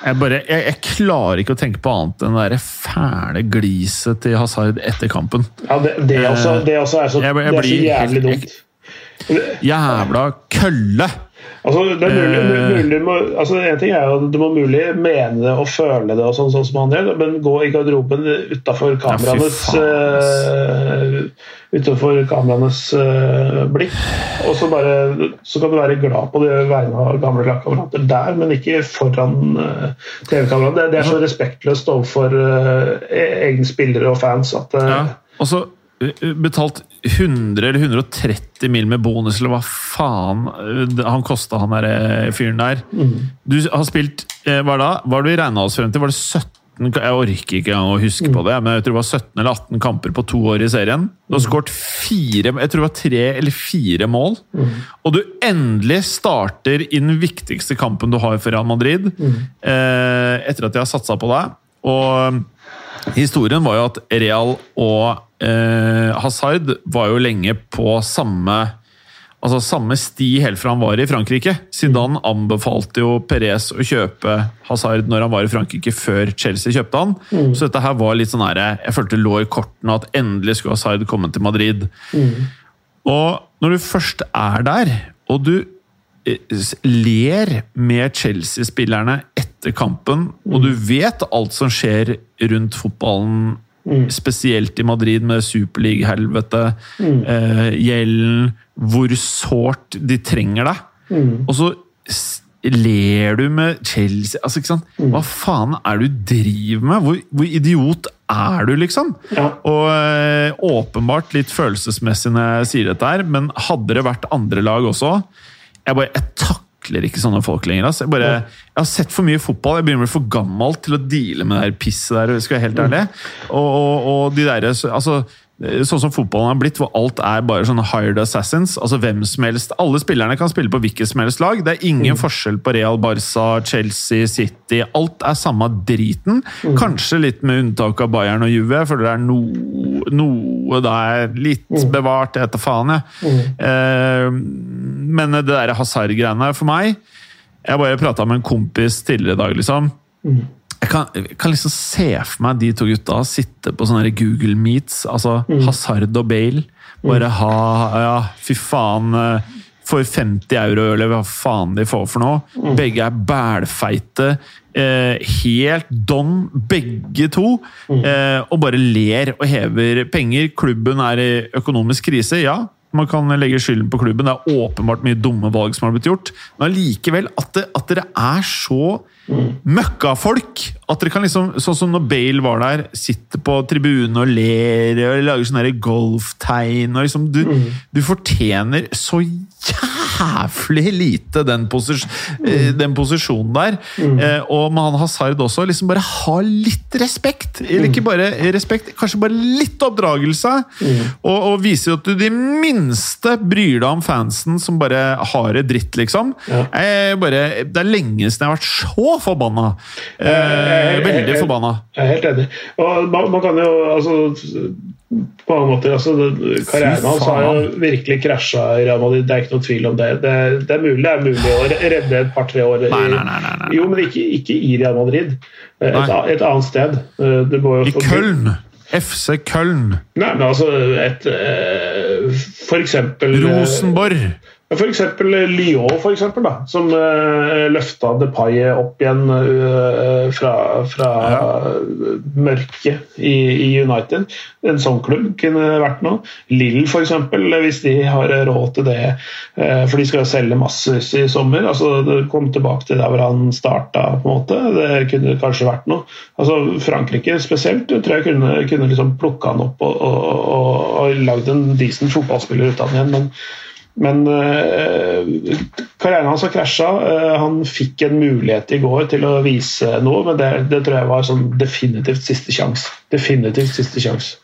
jeg, bare, jeg, jeg klarer ikke å tenke på annet enn det fæle gliset til Hazard etter kampen. Ja, det, det, også, det også er så, Jeg- det er så jævlig dumt. Jævla kølle! Altså, det er mulig, Eh. mulig må, altså, En ting er jo at du må mulig mene det og føle det, og sånn, sånn som han gjør, men gå i garderoben utafor kameraenes ja, uh, Utenfor kameraenes uh, blikk. Og så bare Så kan du være glad på det vegne av gamle lagkamerater der, men ikke foran uh, TV-kameraet. Det, det er så respektløst overfor uh, egne spillere og fans at eh, Ja. Og så eh, betalt 100 eller 130 mil med bonus, eller hva faen eh, han kosta, han der eh, fyren der. Du har spilt eh, Hva da? Hva var du regna oss frem til? Var det 17 Jeg orker ikke engang å huske på det, men jeg tror det var 17 eller 18 kamper på to år i serien. Du har skåret fire Jeg tror det var tre eller fire mål. Og du endelig starter i den viktigste kampen du har for Real Madrid, eh, etter at de har satsa på deg. Og Historien var jo at Real og eh, Hazard var jo lenge på samme altså samme sti helt fra han var i Frankrike. Zidane anbefalte jo Perez å kjøpe Hazard når han var i Frankrike, før Chelsea kjøpte han. Så dette her var litt sånn her, jeg følte lå i kortene at endelig skulle Hazard komme til Madrid. Og når du først er der, og du eh, ler med Chelsea-spillerne etter kampen, og du vet alt som skjer rundt fotballen, spesielt i Madrid med Superleague-helvete, eh, gjelden, hvor sårt de trenger deg, og så ler du med Chelsea altså, ikke sant? Hva faen er det du driver med? Hvor, hvor idiot er du, liksom? Ja. Og eh, åpenbart litt følelsesmessig når jeg sier dette her, men hadde det vært andre lag også Jeg bare, jeg takler ikke sånne folk lenger. Altså. Jeg, bare, jeg har sett for mye fotball. Jeg begynner å bli for gammel til å deale med det pisset der. skal jeg helt ærlig. Og, og, og de der, altså, sånn som fotballen har blitt, hvor alt er bare sånne hired assassins. altså hvem som helst, Alle spillerne kan spille på hvilket som helst lag. Det er ingen mm. forskjell på Real Barca, Chelsea, City. Alt er samme driten. Mm. Kanskje litt med unntak av Bayern og Juve, for det er noe, noe da er litt mm. bevart, jeg vet faen, jeg. Mm. Eh, men det der hasard-greiene for meg Jeg bare prata med en kompis tidligere i dag, liksom. Jeg kan, jeg kan, liksom se for meg de to gutta sitte på sånne Google Meets. altså mm. Hazard og Bale. Bare mm. ha Ja, fy faen. Eh, for 50 euro, eller hva faen de får for noe. Mm. Begge er bælfeite. Eh, helt don, begge to. Mm. Eh, og bare ler og hever penger. Klubben er i økonomisk krise, ja. Man kan legge skylden på klubben. Det er åpenbart mye dumme valg som har blitt gjort. Men allikevel, at, at dere er så møkkafolk! At dere kan liksom, Sånn som når Bale var der, sitter på tribunen og ler og lager sånne golftegn og liksom, du, mm. du fortjener så jævlig lite den, posis mm. den posisjonen der. Mm. Eh, og med han Hazard også. liksom Bare ha litt respekt! Eller ikke bare respekt, kanskje bare litt oppdragelse. Mm. Og, og viser at du de minste bryr deg om fansen som bare har det dritt, liksom. Ja. Bare, det er lenge siden jeg har vært så forbanna! Eh, veldig forbanna. Jeg er helt enig. Og man, man kan jo altså på mange måter, altså, Karrieren hans har jo virkelig krasja i Real Madrid, det er ikke noe tvil om det. Det, det er mulig det er mulig å redde et par-tre år. Nei, nei, nei, nei, Jo, men ikke, ikke i Real Madrid. Et, et annet sted. I Köln! FC Köln. Nei, men altså et eh, For eksempel Rosenborg. F.eks. Lyon, for eksempel, da, som uh, løfta Depay opp igjen uh, fra, fra ja. mørket i, i, United. En sånn klubb kunne vært noe. Lill, f.eks., hvis de har råd til det. Uh, for de skal selge masse i sommer. altså Kom tilbake til der hvor han starta, på en måte. Det kunne kanskje vært noe. altså Frankrike spesielt tror jeg kunne, kunne liksom plukka han opp og, og, og, og lagd en decent fotballspiller ut av han igjen. men men uh, karrieren hans har krasja. Uh, han fikk en mulighet i går til å vise noe, men det, det tror jeg var sånn definitivt siste sjanse. Definitivt siste sjanse.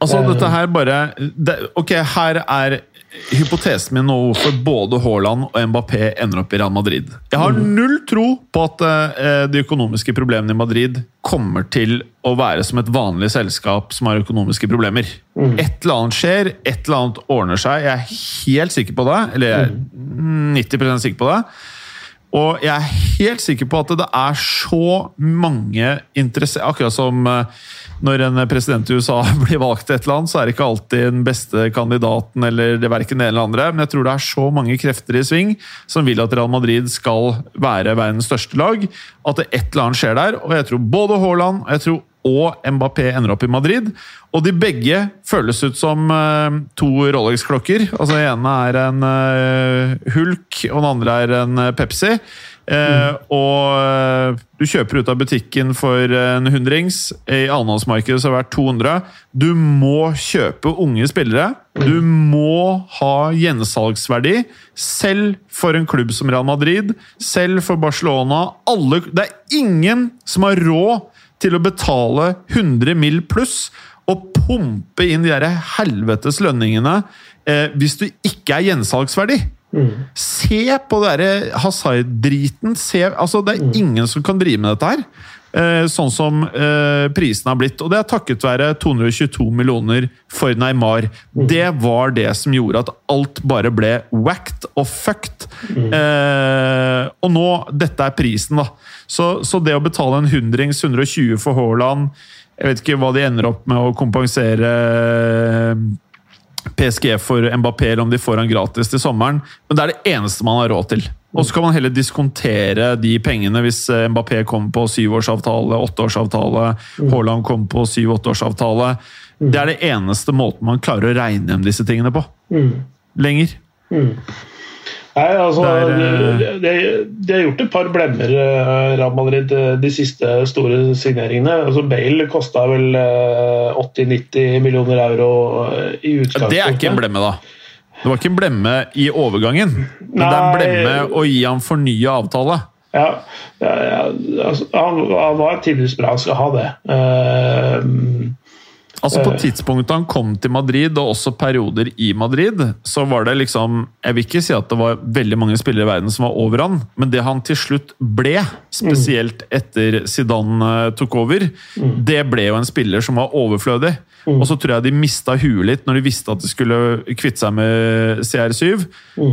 Altså, uh, dette her bare det, Ok, her er hypotesen min nå hvorfor både Haaland og Mbappé ender opp i Real Madrid. Jeg har mm. null tro på at uh, de økonomiske problemene i Madrid kommer til å være som et vanlig selskap som har økonomiske problemer. Mm. Et eller annet skjer, et eller annet ordner seg. Jeg er helt sikker på det. Eller jeg er 90 mm. sikker på det. Og jeg er helt sikker på at det er så mange interesserte Akkurat som uh, når en president i USA blir valgt til et annet, så er det ikke alltid den beste kandidaten eller det verken det eller andre, men jeg tror det er så mange krefter i sving som vil at Real Madrid skal være verdens største lag, at det et eller annet skjer der. Og jeg tror både Haaland og jeg tror og Mbappé ender opp i Madrid. Og de begge føles ut som uh, to Rolex-klokker. Altså, Den ene er en uh, Hulk, og den andre er en Pepsi. Mm. Og du kjøper ut av butikken for en hundrings. I annenhåndsmarkedet så har det vært 200. Du må kjøpe unge spillere. Du må ha gjensalgsverdi. Selv for en klubb som Real Madrid, selv for Barcelona. Alle, det er ingen som har råd til å betale 100 mill. pluss og pumpe inn de helvetes lønningene eh, hvis du ikke er gjensalgsverdig. Mm. Se på det hasard-driten. Altså, det er mm. ingen som kan drive med dette her. Eh, sånn som eh, prisene har blitt. Og det er takket være 222 millioner for Neymar. Mm. Det var det som gjorde at alt bare ble whacked og fucked. Mm. Eh, og nå Dette er prisen, da. Så, så, det å betale en hundrings 120 for Haaland Jeg vet ikke hva de ender opp med å kompensere eh, PSG for Mbappé, eller om de får han gratis til sommeren, men det er det eneste man har råd til. Og så kan man heller diskontere de pengene hvis eh, Mbappé kommer på syvårsavtale, åtteårsavtale, mm. Haaland kommer på syv-åtteårsavtale. Mm. Det er det eneste måten man klarer å regne hjem disse tingene på. Mm. Lenger. Nei, altså, eh, de, de, har gjort et par blemmer, uh, Real Madrid, de siste store signeringene. Altså, Bale kosta vel 80-90 millioner euro i utgangspunktet. Det er ikke en blemme, da. Det var ikke en blemme i overgangen, men Nei. det er en blemme å gi ham fornya avtale. Ja, ja, ja altså, han, han, var tidligere bra, skal ha det. Uh, Altså På tidspunktet han kom til Madrid, og også perioder i Madrid, så var det liksom Jeg vil ikke si at det var veldig mange spillere i verden som var over han, men det han til slutt ble, spesielt etter Zidane eh, tok over, det ble jo en spiller som var overflødig. Og så tror jeg de mista huet litt når de visste at de skulle kvitte seg med CR7.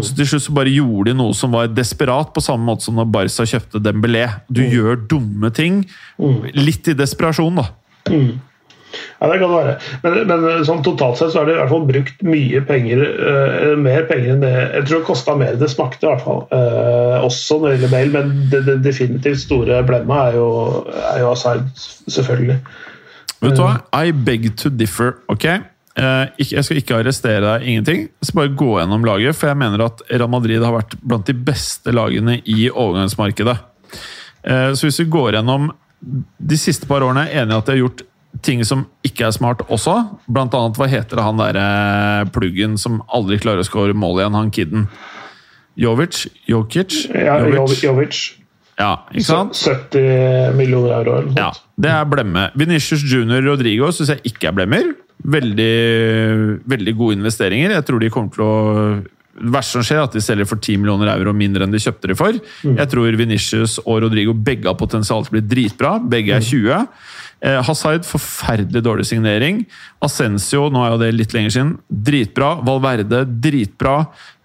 Så til slutt så bare gjorde de noe som var desperat, på samme måte som når Barca kjøpte Dembélé. Du gjør dumme ting, litt i desperasjon, da. Ja, det kan det være. Men, men sånn totalt sett så har de i hvert fall brukt mye penger. uh, mer penger enn det Jeg tror det kosta mer enn det smakte, i hvert fall. Uh, også når det gjelder mail, men det, det definitivt store blemma er jo, er jo Asard, selvfølgelig. Vet du hva? I beg to differ, ok? Eh, jeg skal ikke arrestere deg, ingenting. Skal bare gå gjennom laget, for jeg mener at Real Madrid har vært blant de beste lagene i overgangsmarkedet. Eh, så hvis vi går gjennom de siste par årene, er jeg enig i at de har gjort ting som ikke er smart også. Blant annet, hva heter det han derre pluggen som aldri klarer å score mål igjen, han kiden? Jovic? Jokic? Ja, Jovic? Jovic. Ja, ikke sant? 70 millioner euro eller noe Ja, det er blemme. Venitius Junior Rodrigo syns jeg ikke er blemmer. Veldig, veldig gode investeringer. Jeg tror de kommer til å det verste som skjer, er at de selger for 10 millioner euro mindre enn de kjøpte de for. Jeg tror Venitius og Rodrigo begge har potensial til å bli dritbra. Begge er 20. Eh, Hazard, forferdelig dårlig signering. Ascencio, nå er jo det litt lenger siden, dritbra. Valverde, dritbra.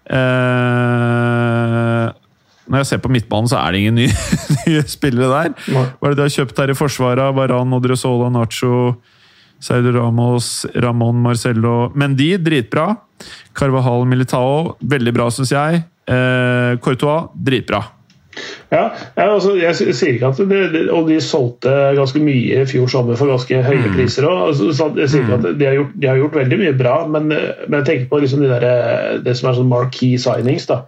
Eh, når jeg ser på midtbanen, så er det ingen nye, nye spillere der. Hva er det de har kjøpt her i forsvaret? Varan, Odriozola, Nacho, Seido Ramos, Ramón Marcello Mendy, dritbra. Carvajal Militao, veldig bra, syns jeg. Eh, Courtois, dritbra. Ja, ja, altså, jeg sier ikke at det, det, Og de solgte ganske mye i fjor sommer for ganske høye priser òg. Altså, så jeg sier ikke at de har, gjort, de har gjort veldig mye bra, men, eh, men jeg tenker på liksom de der, eh, det som er sånn marquee signings. da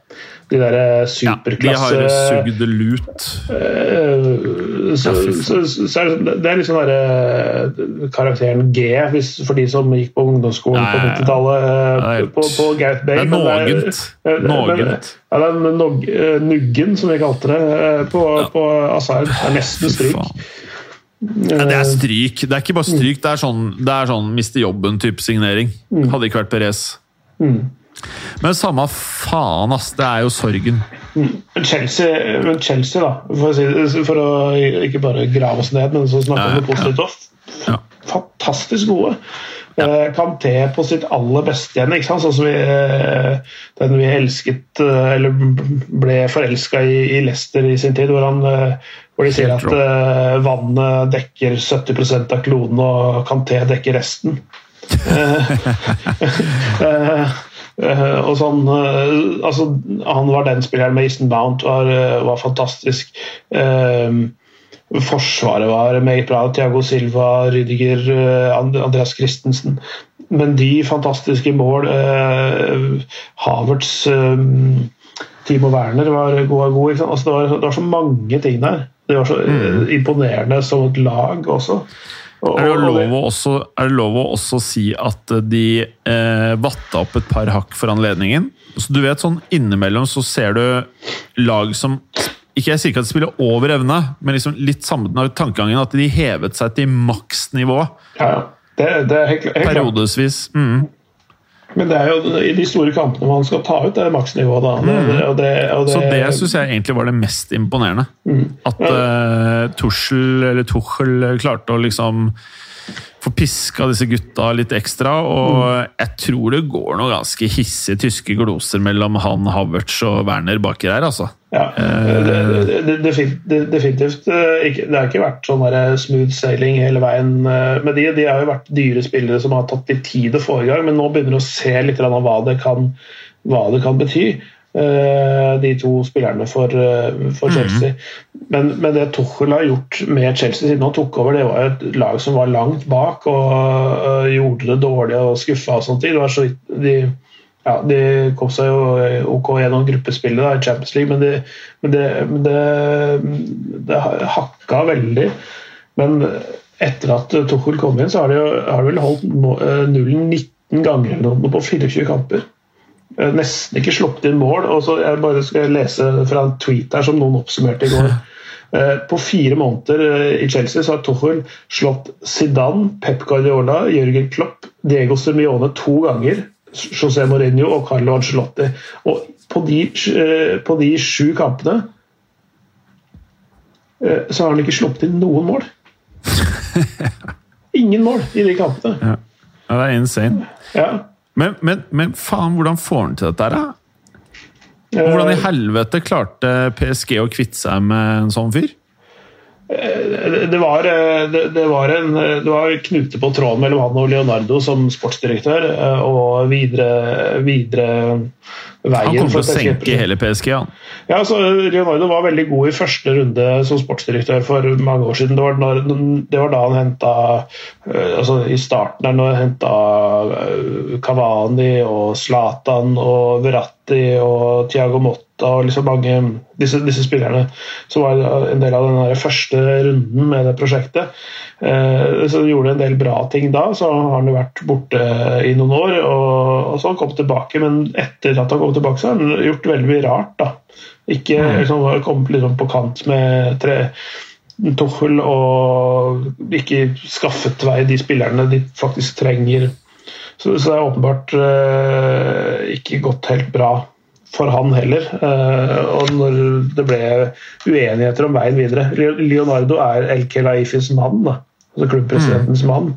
De der Ja, eh, de superklasse har sugd lut. Eh, så, Ja, så, så, så er det, er liksom der, eh, karakteren G hvis, for de som gikk på ungdomsskolen Nei, på ja, ja. 90-tallet Det er eh, helt- på, på Gareth Bay. Det er nogent. Nogent. Ja, det eh, nuggen, som vi kalte det, eh, på, på Det er nesten stryk. Ja, det er stryk. Det er ikke bare stryk, det er sånn, det er sånn miste jobben-type signering. Hadde ikke vært Perez. Men samme faen, ass. Det er jo sorgen. Men Chelsea, men Chelsea da, for å, si, for å ikke bare grave oss ned, men så snakke om Ja, det positivt også. Ja. Fantastisk gode. Eh, Kanté på sitt aller beste igjen. ikke sant? Sånn som vi, eh, den vi elsket, eh, eller ble forelska i, i Leicester i sin tid, hvor, han, hvor de sier at vannet dekker 70% av kloden, og Kanté dekker resten. Og sånn, altså, han var den spilleren med Easton Mount, var, var fantastisk. Eh, Forsvaret var meget bra. Thiago Silva, Rydiger, eh, Andreas Christensen. Men de fantastiske mål. Eh, Havertz, eh, Timo Werner var gode. gode ikke sant? altså, det, var, det var så mange ting der. Det var så eh, imponerende som et lag også. Og- Er det, også, er det lov å også si at de eh, vatta opp et par hakk for anledningen? Så du vet sånn Innimellom så ser du lag som ikke Jeg sier ikke at de spiller over evne, men liksom litt samme med tankegangen at de hevet seg til maksnivå Ja, ja. Det, det er helt, helt periodevis. Mm. Men det er jo i de store kampene man skal ta ut det maksnivået. da. Det, og det, og det, Så det syns jeg egentlig var det mest imponerende. At uh, Tuchel, eller Tuchel klarte å liksom få piska disse gutta litt ekstra. Og jeg tror det går noen ganske hissige tyske gloser mellom han Havertz og Werner baki der, altså. Ja, det, det, det, definitivt. eh, Ikke, det har ikke vært sånn smooth sailing hele veien eh, med de. De har jo vært dyre spillere som har tatt litt tid å få i gang, men nå begynner du å se litt av hva det kan, hva det kan bety. eh, De to spillerne for, eh, for Chelsea. Men, men det Tuchel har gjort med Chelsea siden han tok over, det var et lag som var langt bak og og gjorde det dårlig og skuffa og sånt. Det var så vidt de ja, De kom seg jo ok gjennom gruppespillet da, i Champions League, men, det, men, det, det, det hakka veldig. Men etter at Tuchel kom inn, så har de, har de vel holdt eh, nullen 19 ganger eller noe på 24 kamper. Eh, Nesten ikke sluppet inn mål. og så Jeg bare skal lese fra en tweet her som noen oppsummerte i går. Eh, På fire måneder eh, i Chelsea så har Tuchel slått Zidane, Pep Guardiola, Jørgen Klopp, Diego Simione to ganger, José Mourinho og Carlo Ancelotti. Og på de, eh, på de sju kampene eh, så har han ikke sluppet inn noen mål. Ingen mål i de kampene. Ja. Ja, det er insane. Ja. Men, men, men faen, hvordan får han til dette her, da? Eh, Hvordan i helvete klarte PSG å kvitte seg med en sånn fyr? Det det var, eh, det, det, var en, det var knute på tråden mellom han og Leonardo som sportsdirektør, eh, og videre, videre Han kom kommer til å senke hele PSG, han. Ja, så Leonardo var veldig god i første runde som sportsdirektør for mange år siden. Det var, når, det var da han henta altså I starten der når han henta Kavani og Zlatan og Verratti og Thiago Motta og liksom mange disse, disse spillerne som var en del av den første runden med det prosjektet. Eh, så de gjorde en del bra ting da, så har han jo vært borte i noen år. Og, og så har han kommet tilbake, men etter at han kom tilbake, så har han gjort veldig mye rart. da. Ikke liksom, kommet liksom på kant med tre, Tuchel og ikke skaffet vei de spillerne de faktisk trenger. Så, så det er åpenbart eh, ikke gått helt bra for han heller. Eh, og når det ble uenigheter om veien videre Leonardo er El Kelaifis mann, da. altså klubbpresidentens mann.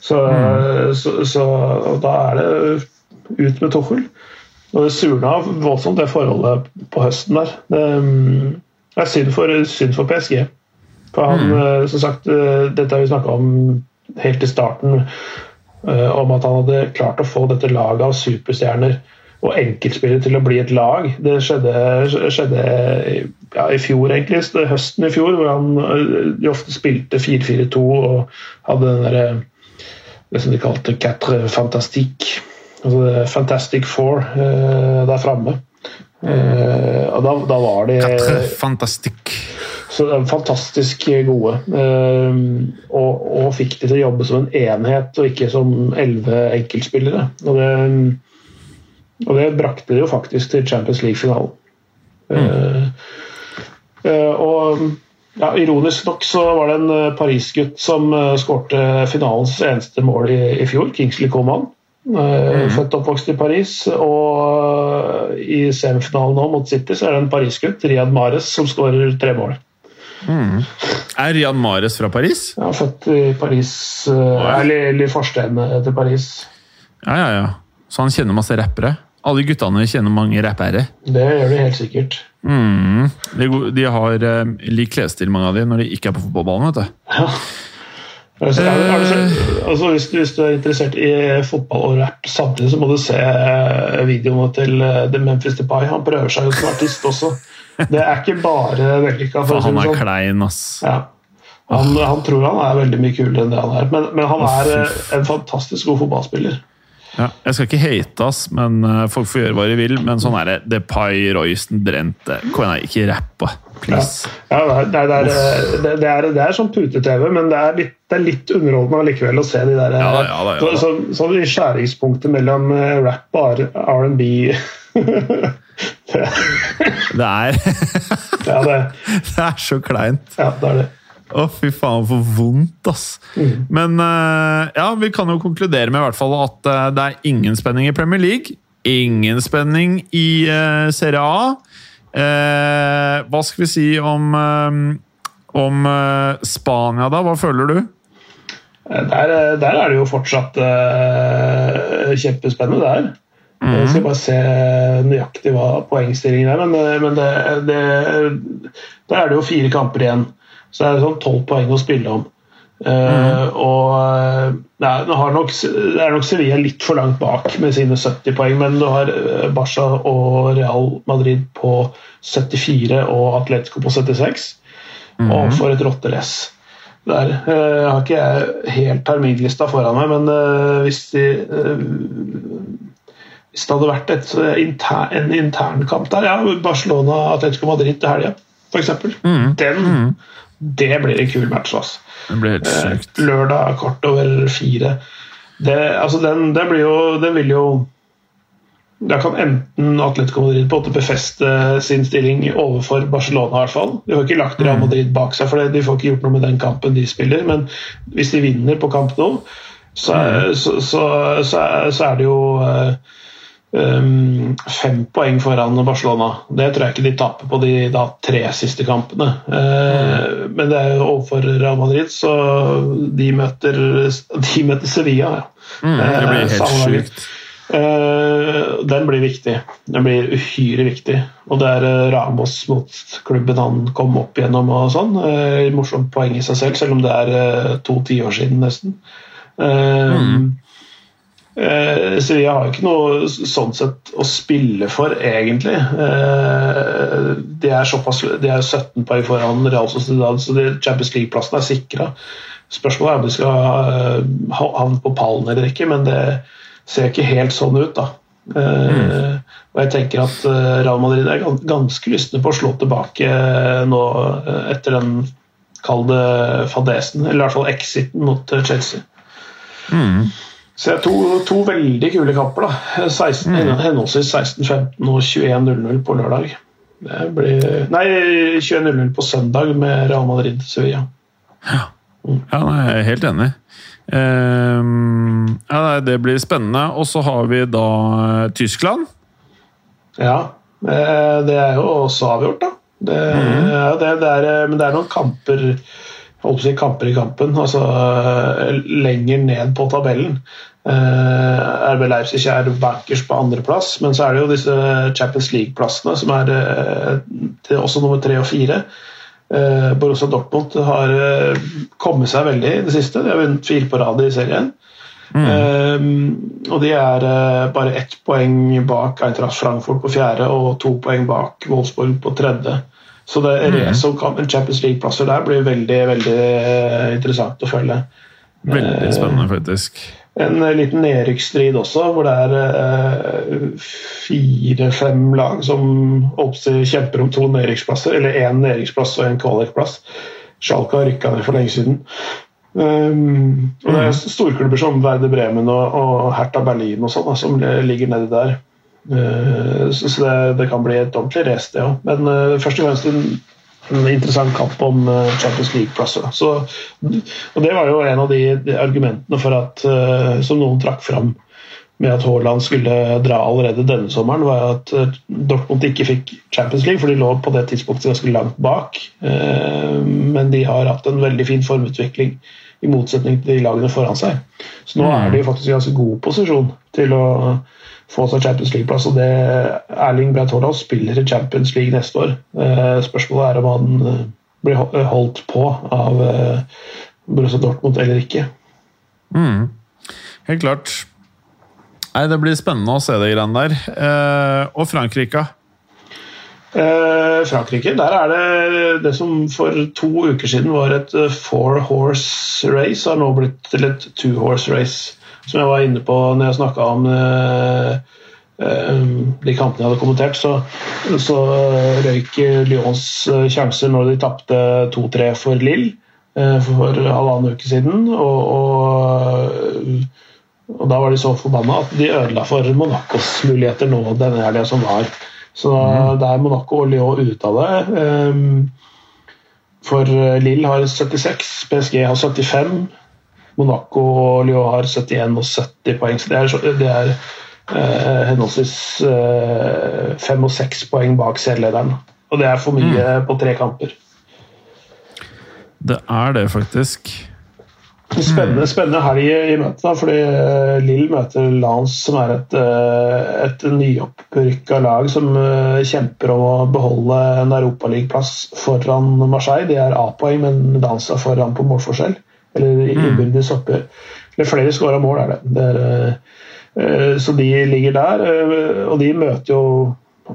Så, så, så da er det ut med Tuchel. Og det surna voldsomt, det forholdet på høsten der. Det mm, er synd for, synd for PSG. For han, mm. som sagt, eh, dette har vi snakka om helt i starten, eh, om at han hadde klart å få dette laget av superstjerner og enkeltspillere til å bli et lag. Det skjedde, skjedde ja, i fjor, egentlig. Høsten i fjor, hvor han eh, de ofte spilte 4-4-2 og hadde den derre det som de kalte quatre fantastique. Altså Fantastic Four eh, der framme. Eh, og da, da var de Fantastisk. så de fantastisk gode. Eh, og, og fikk de til å jobbe som en enhet, og ikke som elleve enkeltspillere. Og det, og det brakte de jo faktisk til Champions League-finalen. Mm. Uh, og ja, Ironisk nok så var det en eh, Paris-gutt som uh, skårte finalens eneste mål i, i fjor, Kingsley Coman. Eh, Født og oppvokst i Paris. Og i semifinalen nå mot City så er det en Paris-gutt, Riyad Mares, som skårer tre mål. Er Rian Mares fra Paris? Ja, født i Paris, eh, eller, eller forstedene til Paris. Ja, ja, ja. Så han kjenner masse rappere? Alle guttene kjenner mange rappere. Det gjør de helt sikkert. Mm. De, de har uh, lik klesstil, mange av de, når de ikke er på fotballbanen. vet du. Altså, er har du altså, hvis, du, hvis du er interessert i fotball og rap samtidig, så må du se eh, videoene til eh, The Memphis Depay. Han prøver seg jo som artist også. Det er ikke bare vellykka. for han er sånn. klein, ass. Ja. Han, han tror han er veldig mye kulere enn det han er, men, men han er eh, en fantastisk god fotballspiller. Ja, jeg skal ikke hate, ass, men eh, folk får gjøre hva de vil. Men sånn er det. Depay, Royston, Drente Kom igjen, ikke rappe, please. Ja, er, det, er, det, er, det, er, det er sånn pute-TV, men det er, litt, det litt underholdende allikevel å se de der Ja da, ja da, ja da. Så, så, så skjæringspunktet mellom eh, rap og R&B det, er, det, det er så kleint. ja, det er det. Å, fy faen, for vondt, ass. Men uh, ja, vi kan jo konkludere med i hvert fall at uh, det er ingen spenning i Premier League. Ingen spenning i uh, Serie A. Hva skal vi si om, om Spania, da? Hva føler du? Der, der er det jo fortsatt kjempespennende der. Jeg skal bare se nøyaktig hva poengstillingen er, men, men det, det, der er det jo fire kamper igjen. Så det er sånn tolv poeng å spille om. Eh, og eh, nei, nok, det er nok Sevilla litt for langt bak med sine 70 poeng, men du har eh, Barca og Real Madrid på 74 og Atletico på 76. Og for et rotterace der. uh, har ikke jeg helt terminlista foran meg, men uh, hvis, de, hvis det hadde vært et, inter, en internkamp der, ja, Barcelona-Atletico Madrid til helga, f.eks. Den Det blir en kul match. Altså. Det blir helt Eh, sykt. Lørdag kort over fire. Det, altså den, den, blir jo Den vil jo da kan enten Atletico Madrid på en måte befeste sin stilling overfor Barcelona. i hvert fall. De har ikke lagt Real Madrid bak seg, for de får ikke gjort noe med den kampen de spiller. Men hvis de vinner på kamp nå, så, er- så, så, så, er, så er det jo eh, um, fem poeng foran Barcelona. Det tror jeg ikke de taper på de da, tre siste kampene. Eh, Men det er jo overfor Real Madrid, så de møter, de møter Sevilla. Ja. Mm, det blir Eh, helt samme sjukt. Uh, den blir viktig. Den blir uhyre viktig. Og det er uh, Ramos mot klubben han kom opp gjennom og sånn. Uh, morsomt poeng i seg selv, selv om det er to tiår siden nesten. Eh, eh, Sevilla har jo ikke noe sånn sett å spille for, egentlig. Eh, de er såpass De er 17 poeng foran Real Sociedad, så Champions League-plassen er sikra. Spørsmålet er om de skal eh, ha- havne på pallen eller ikke, men det ser ikke helt sånn ut, da. Mm. Og jeg tenker at Real Madrid er ganske lystne på å slå tilbake nå etter den kalde fadesen, eller i hvert fall exiten mot Chelsea. Chelsea. Så det er to, to veldig kule kamper. da 16, Henholdsvis 16-15 og 21-0-0 på lørdag. Det blir, nei, 21-0-0 på søndag med Real Madrid-Sevilla. Ja, nei, jeg er helt enig. Ehm, ja, nei, det blir spennende. Og så har vi da eh, Tyskland. Ja, eh, det er jo også avgjort, da. Det, ja, det, det er, eh, men det er noen kamper holdt på å si kamper i kampen, altså lenger ned på tabellen. Eh, RB Leipzig er bankers på andreplass, men så er det jo disse Champions League-plassene som er uh, til også nummer tre og fire. Uh, Borussia Dortmund har kommet seg veldig i det siste. De har vunnet fire på rad i serien. Eh, og de er bare ett poeng bak Eintracht Frankfurt på fjerde og to poeng bak Wolfsburg på tredje. Så det racet om Champions League-plasser der blir veldig veldig interessant å følge. Veldig spennende, faktisk. En eh, liten nedrykksstrid også, hvor det er eh, fire-fem lag som oppstår, kjemper om to nedrykksplasser, eller én nedrykksplass og en kvalikplass. Schalke har rykka ned for lenge siden. Um, og det er storklubber som Werder Bremen og, og Hertha Berlin og sånn som ligger nedi der. Uh, så så det, det kan bli et ordentlig race, det òg. Men uh, først og fremst en, en interessant kamp om uh, Champions League-plasser. og det var jo en av de, de argumentene for at, uh, som noen trakk fram med at Haaland skulle dra allerede denne sommeren, var at uh, Dortmund ikke fikk Champions League, for de lå på det tidspunktet ganske langt bak. Men de har hatt en veldig fin formutvikling, i motsetning til de lagene foran seg. Så nå er de faktisk i ganske god posisjon til å få seg Champions League-plass. og det Erling Braut Haaland spiller i Champions League neste år. Eh, Spørsmålet er om han eh, blir holdt på av eh, Borussia Dortmund eller ikke. Helt klart. Nei, Det blir spennende å se de greiene der. Eh, og Frankrike. Eh, Frankrike, der er det det som for to uker siden var et four horse race, har nå blitt til et two horse race. Som jeg var inne på når jeg snakka om eh, eh, de kampene jeg hadde kommentert, så, så røyk Lyons eh, sjanser når de tapte 2-3 for Lille eh, for halvannen uke siden. og, og og da var de så forbanna at de ødela for Monacos muligheter nå denne helga som var. Så da er Monaco og Lyon ute av det. For Lill har 76, PSG har 75. Monaco og Lyon har 71 og 70 poeng. Så det er, det er eh, henholdsvis eh, fem og seks poeng bak serielederen. Og det er for mye på tre kamper. Det er det, faktisk. Spennende, spennende helg i møtet, da, fordi eh, Lill møter Lance, som er et, eh, et nyopprykka lag som eh, kjemper om å beholde en europaligaplass foran Marseille. De er A-poeng, men Lance er foran på målforskjell. Eller i innbyrdes oppgjør. Eller flere skåra mål, er det. det er, eh, eh, så de ligger der, eh, og de møter jo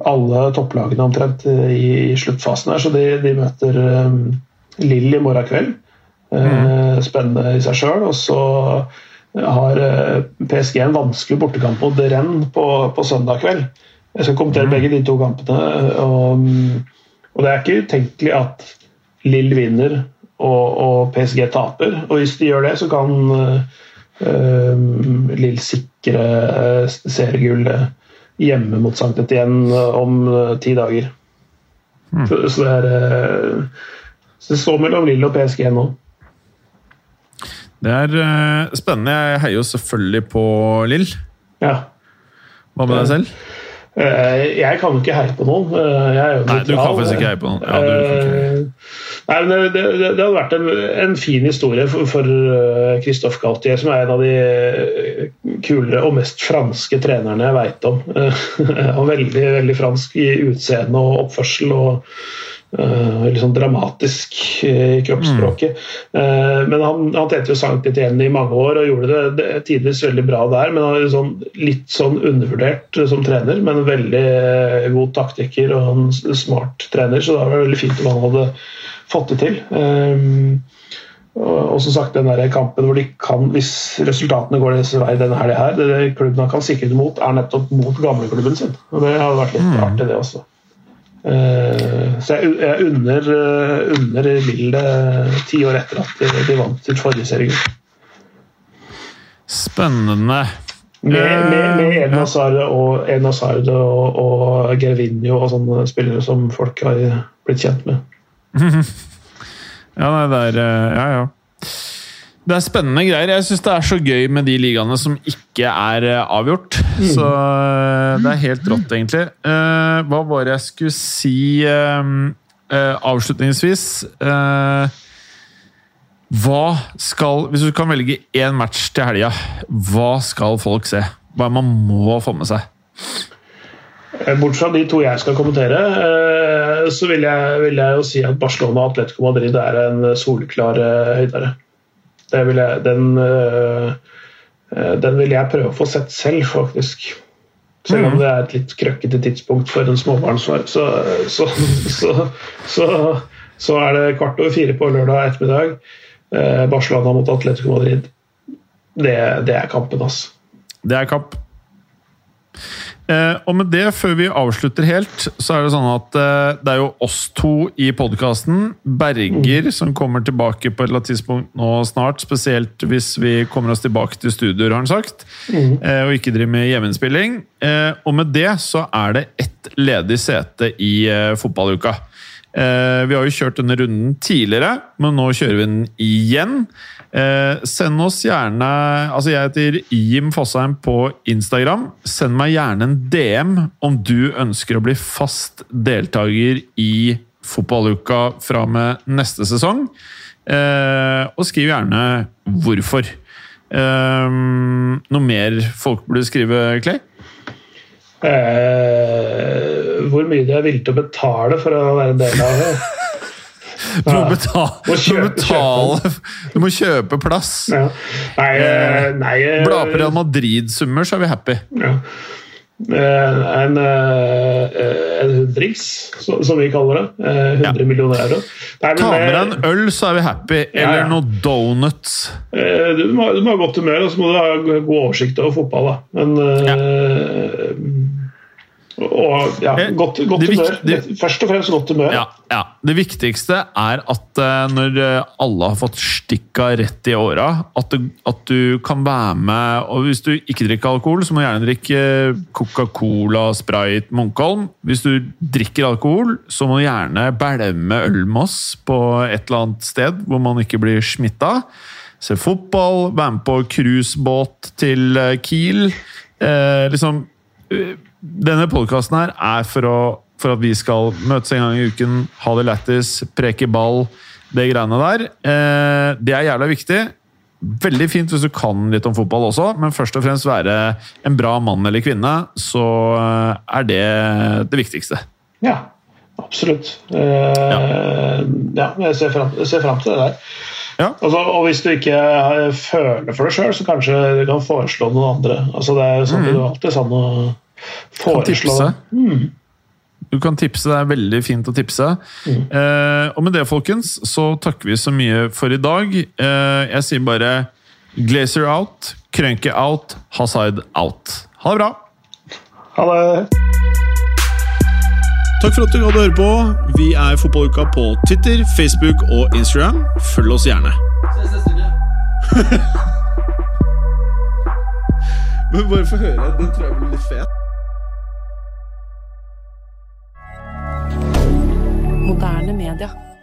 alle topplagene omtrent i, i sluttfasen her, så de, de møter Lill i morgen kveld. Eh, Spennende i seg sjøl. Og så har PSG en vanskelig bortekamp mot Rennes på, på søndag kveld. Jeg skal kommentere begge de to kampene. Og, og det er ikke utenkelig at Lill vinner og, og PSG taper. Og hvis de gjør det, så kan uh, Lill sikre uh, seriegullet hjemme mot Sankt Etienne om ti dager. Mm. Så, så, det er så det står mellom Lille og PSG nå. Det er spennende. Jeg heier jo selvfølgelig på Lill. Ja. Hva med deg selv? Eh, jeg kan jo ikke heie på noen. Eh, Nei, du kan faktisk ikke heie på noen. Ja, du uh, Nei, men det, det, det, hadde vært en, en fin historie for, for Christophe Galtier, som er en av de kulere og mest franske trenerne jeg veit om. og veldig, veldig fransk i utseende og oppførsel. og Uh, litt sånn dramatisk i kroppsspråket. Mm. Uh, men han, han tjente jo igjen i mange år og gjorde det, det tidvis veldig bra der. Men han er sånn, litt sånn undervurdert som trener, men veldig god taktiker og en smart trener. Så det var veldig fint om han hadde fått det til. Um, og som sagt, den der kampen hvor de kan, hvis resultatene går deres vei denne helga her, det, klubben han kan sikre det mot, er nettopp mot gamleklubben sin. Og Det hadde vært litt mm. artig, det også. Eh, så jeg, jeg unner, eh, unner Lille ti år etter at de, de vant sitt forrige seriegull. Spennende. Med, med, med eh, Eden Hazard og, Eden Hazard og, og Gervinho og sånne spillere som folk har blitt kjent med. ja, det er Ja, ja. Det er spennende greier. Jeg syns det er så gøy med de ligaene som ikke er avgjort. Så eh, det er helt rått, egentlig. Uh, hva var det jeg skulle si avslutningsvis? Hva skal Hvis du kan velge én match til helga, hva skal folk se? Hva man må få med seg? Bortsett fra de to jeg skal kommentere, så vil jeg, vil jeg jo si at Barcelona og Atletico Madrid er en soleklar høydere. Det Vil jeg, den, den, vil jeg prøve å få sett selv, faktisk. Selv om mm. det er et litt krøkkete tidspunkt for en småbarnsfar, så, så, så, så, er det kvart over fire på lørdag ettermiddag. Eh, Barcelona mot Atletico Madrid. Det, det er kampen, altså. Det er kamp. Eh, og med det, før vi avslutter helt, så er det sånn at eh, det er jo oss to i podkasten. Berger, som kommer tilbake på et eller annet tidspunkt nå snart. Spesielt hvis vi kommer oss tilbake til studioer, har han sagt. Mm. Eh, og ikke driver med hjemmeinnspilling. Eh, og med det så er det ett ledig sete i eh, fotballuka. Eh, vi har jo kjørt denne runden tidligere, men nå kjører vi den igjen. Eh, send oss gjerne Altså, jeg heter Jim Fosheim på Instagram. Send meg gjerne en DM om du ønsker å bli fast deltaker i Fotballuka fra med neste sesong. Eh, og skriv gjerne hvorfor. Noe mer folk burde skrive, Clay? Eh, hvor mye de er villige til å betale for å være en del av det. Du må betale, du må, betale, du må kjøpe plass. Ja. Nei, eh, nei eh, Bla på Real Madrid-summer, så er vi happy. Ja. Eh, en, en hundrings, som vi kaller det. 100 ja. millioner euro. Nei, Ta med deg en øl, så er vi happy. Eller ja, noen donuts. Du må, du må, ha godt humør, og så må du ha god oversikt over fotball. Da. Men og ja, eh, godt, godt humør. Først og fremst godt humør. Ja, ja. Det viktigste er at uh, når eh, alle har fått stikka rett i åra, at, at, du kan være med og Hvis du ikke drikker alkohol, så må du gjerne drikke Coca-Cola, Sprite, Munkholm. Hvis du drikker alkohol, så må du gjerne bælme øl med oss på et eller annet sted hvor man ikke blir smitta. Se fotball, være med på cruisebåt til Kiel. Eh, liksom denne podkasten her er for, å, for, at vi skal møtes en gang i uken, ha det lættis, preke ball, det greiene der. Eh, det er jævla viktig. Veldig fint hvis du kan litt om fotball også, men først og fremst være en bra mann eller kvinne, så eh, er det det viktigste. Ja, absolutt. Eh, ja. ja. jeg ser fram, jeg ser fram til det der. Ja. Altså, og hvis du ikke føler for det sjøl, så kanskje du kan foreslå noen andre. Altså, det er sånn mm. det alltid sånn å Foreslå. Mm. Du kan tipse. Det er veldig fint å tipse. Mm. Eh, og med det, folkens, så takker vi så mye for i dag. Eh, jeg sier bare Glazer out, Krønke out, Hazard out. Ha det bra! Ha det! Takk for at du hadde høre på. Vi er Fotballuka på Twitter, Facebook og Instagram. Følg oss gjerne. Ses neste uke. Men bare få høre. Den tror jeg blir litt fet. Moderne media.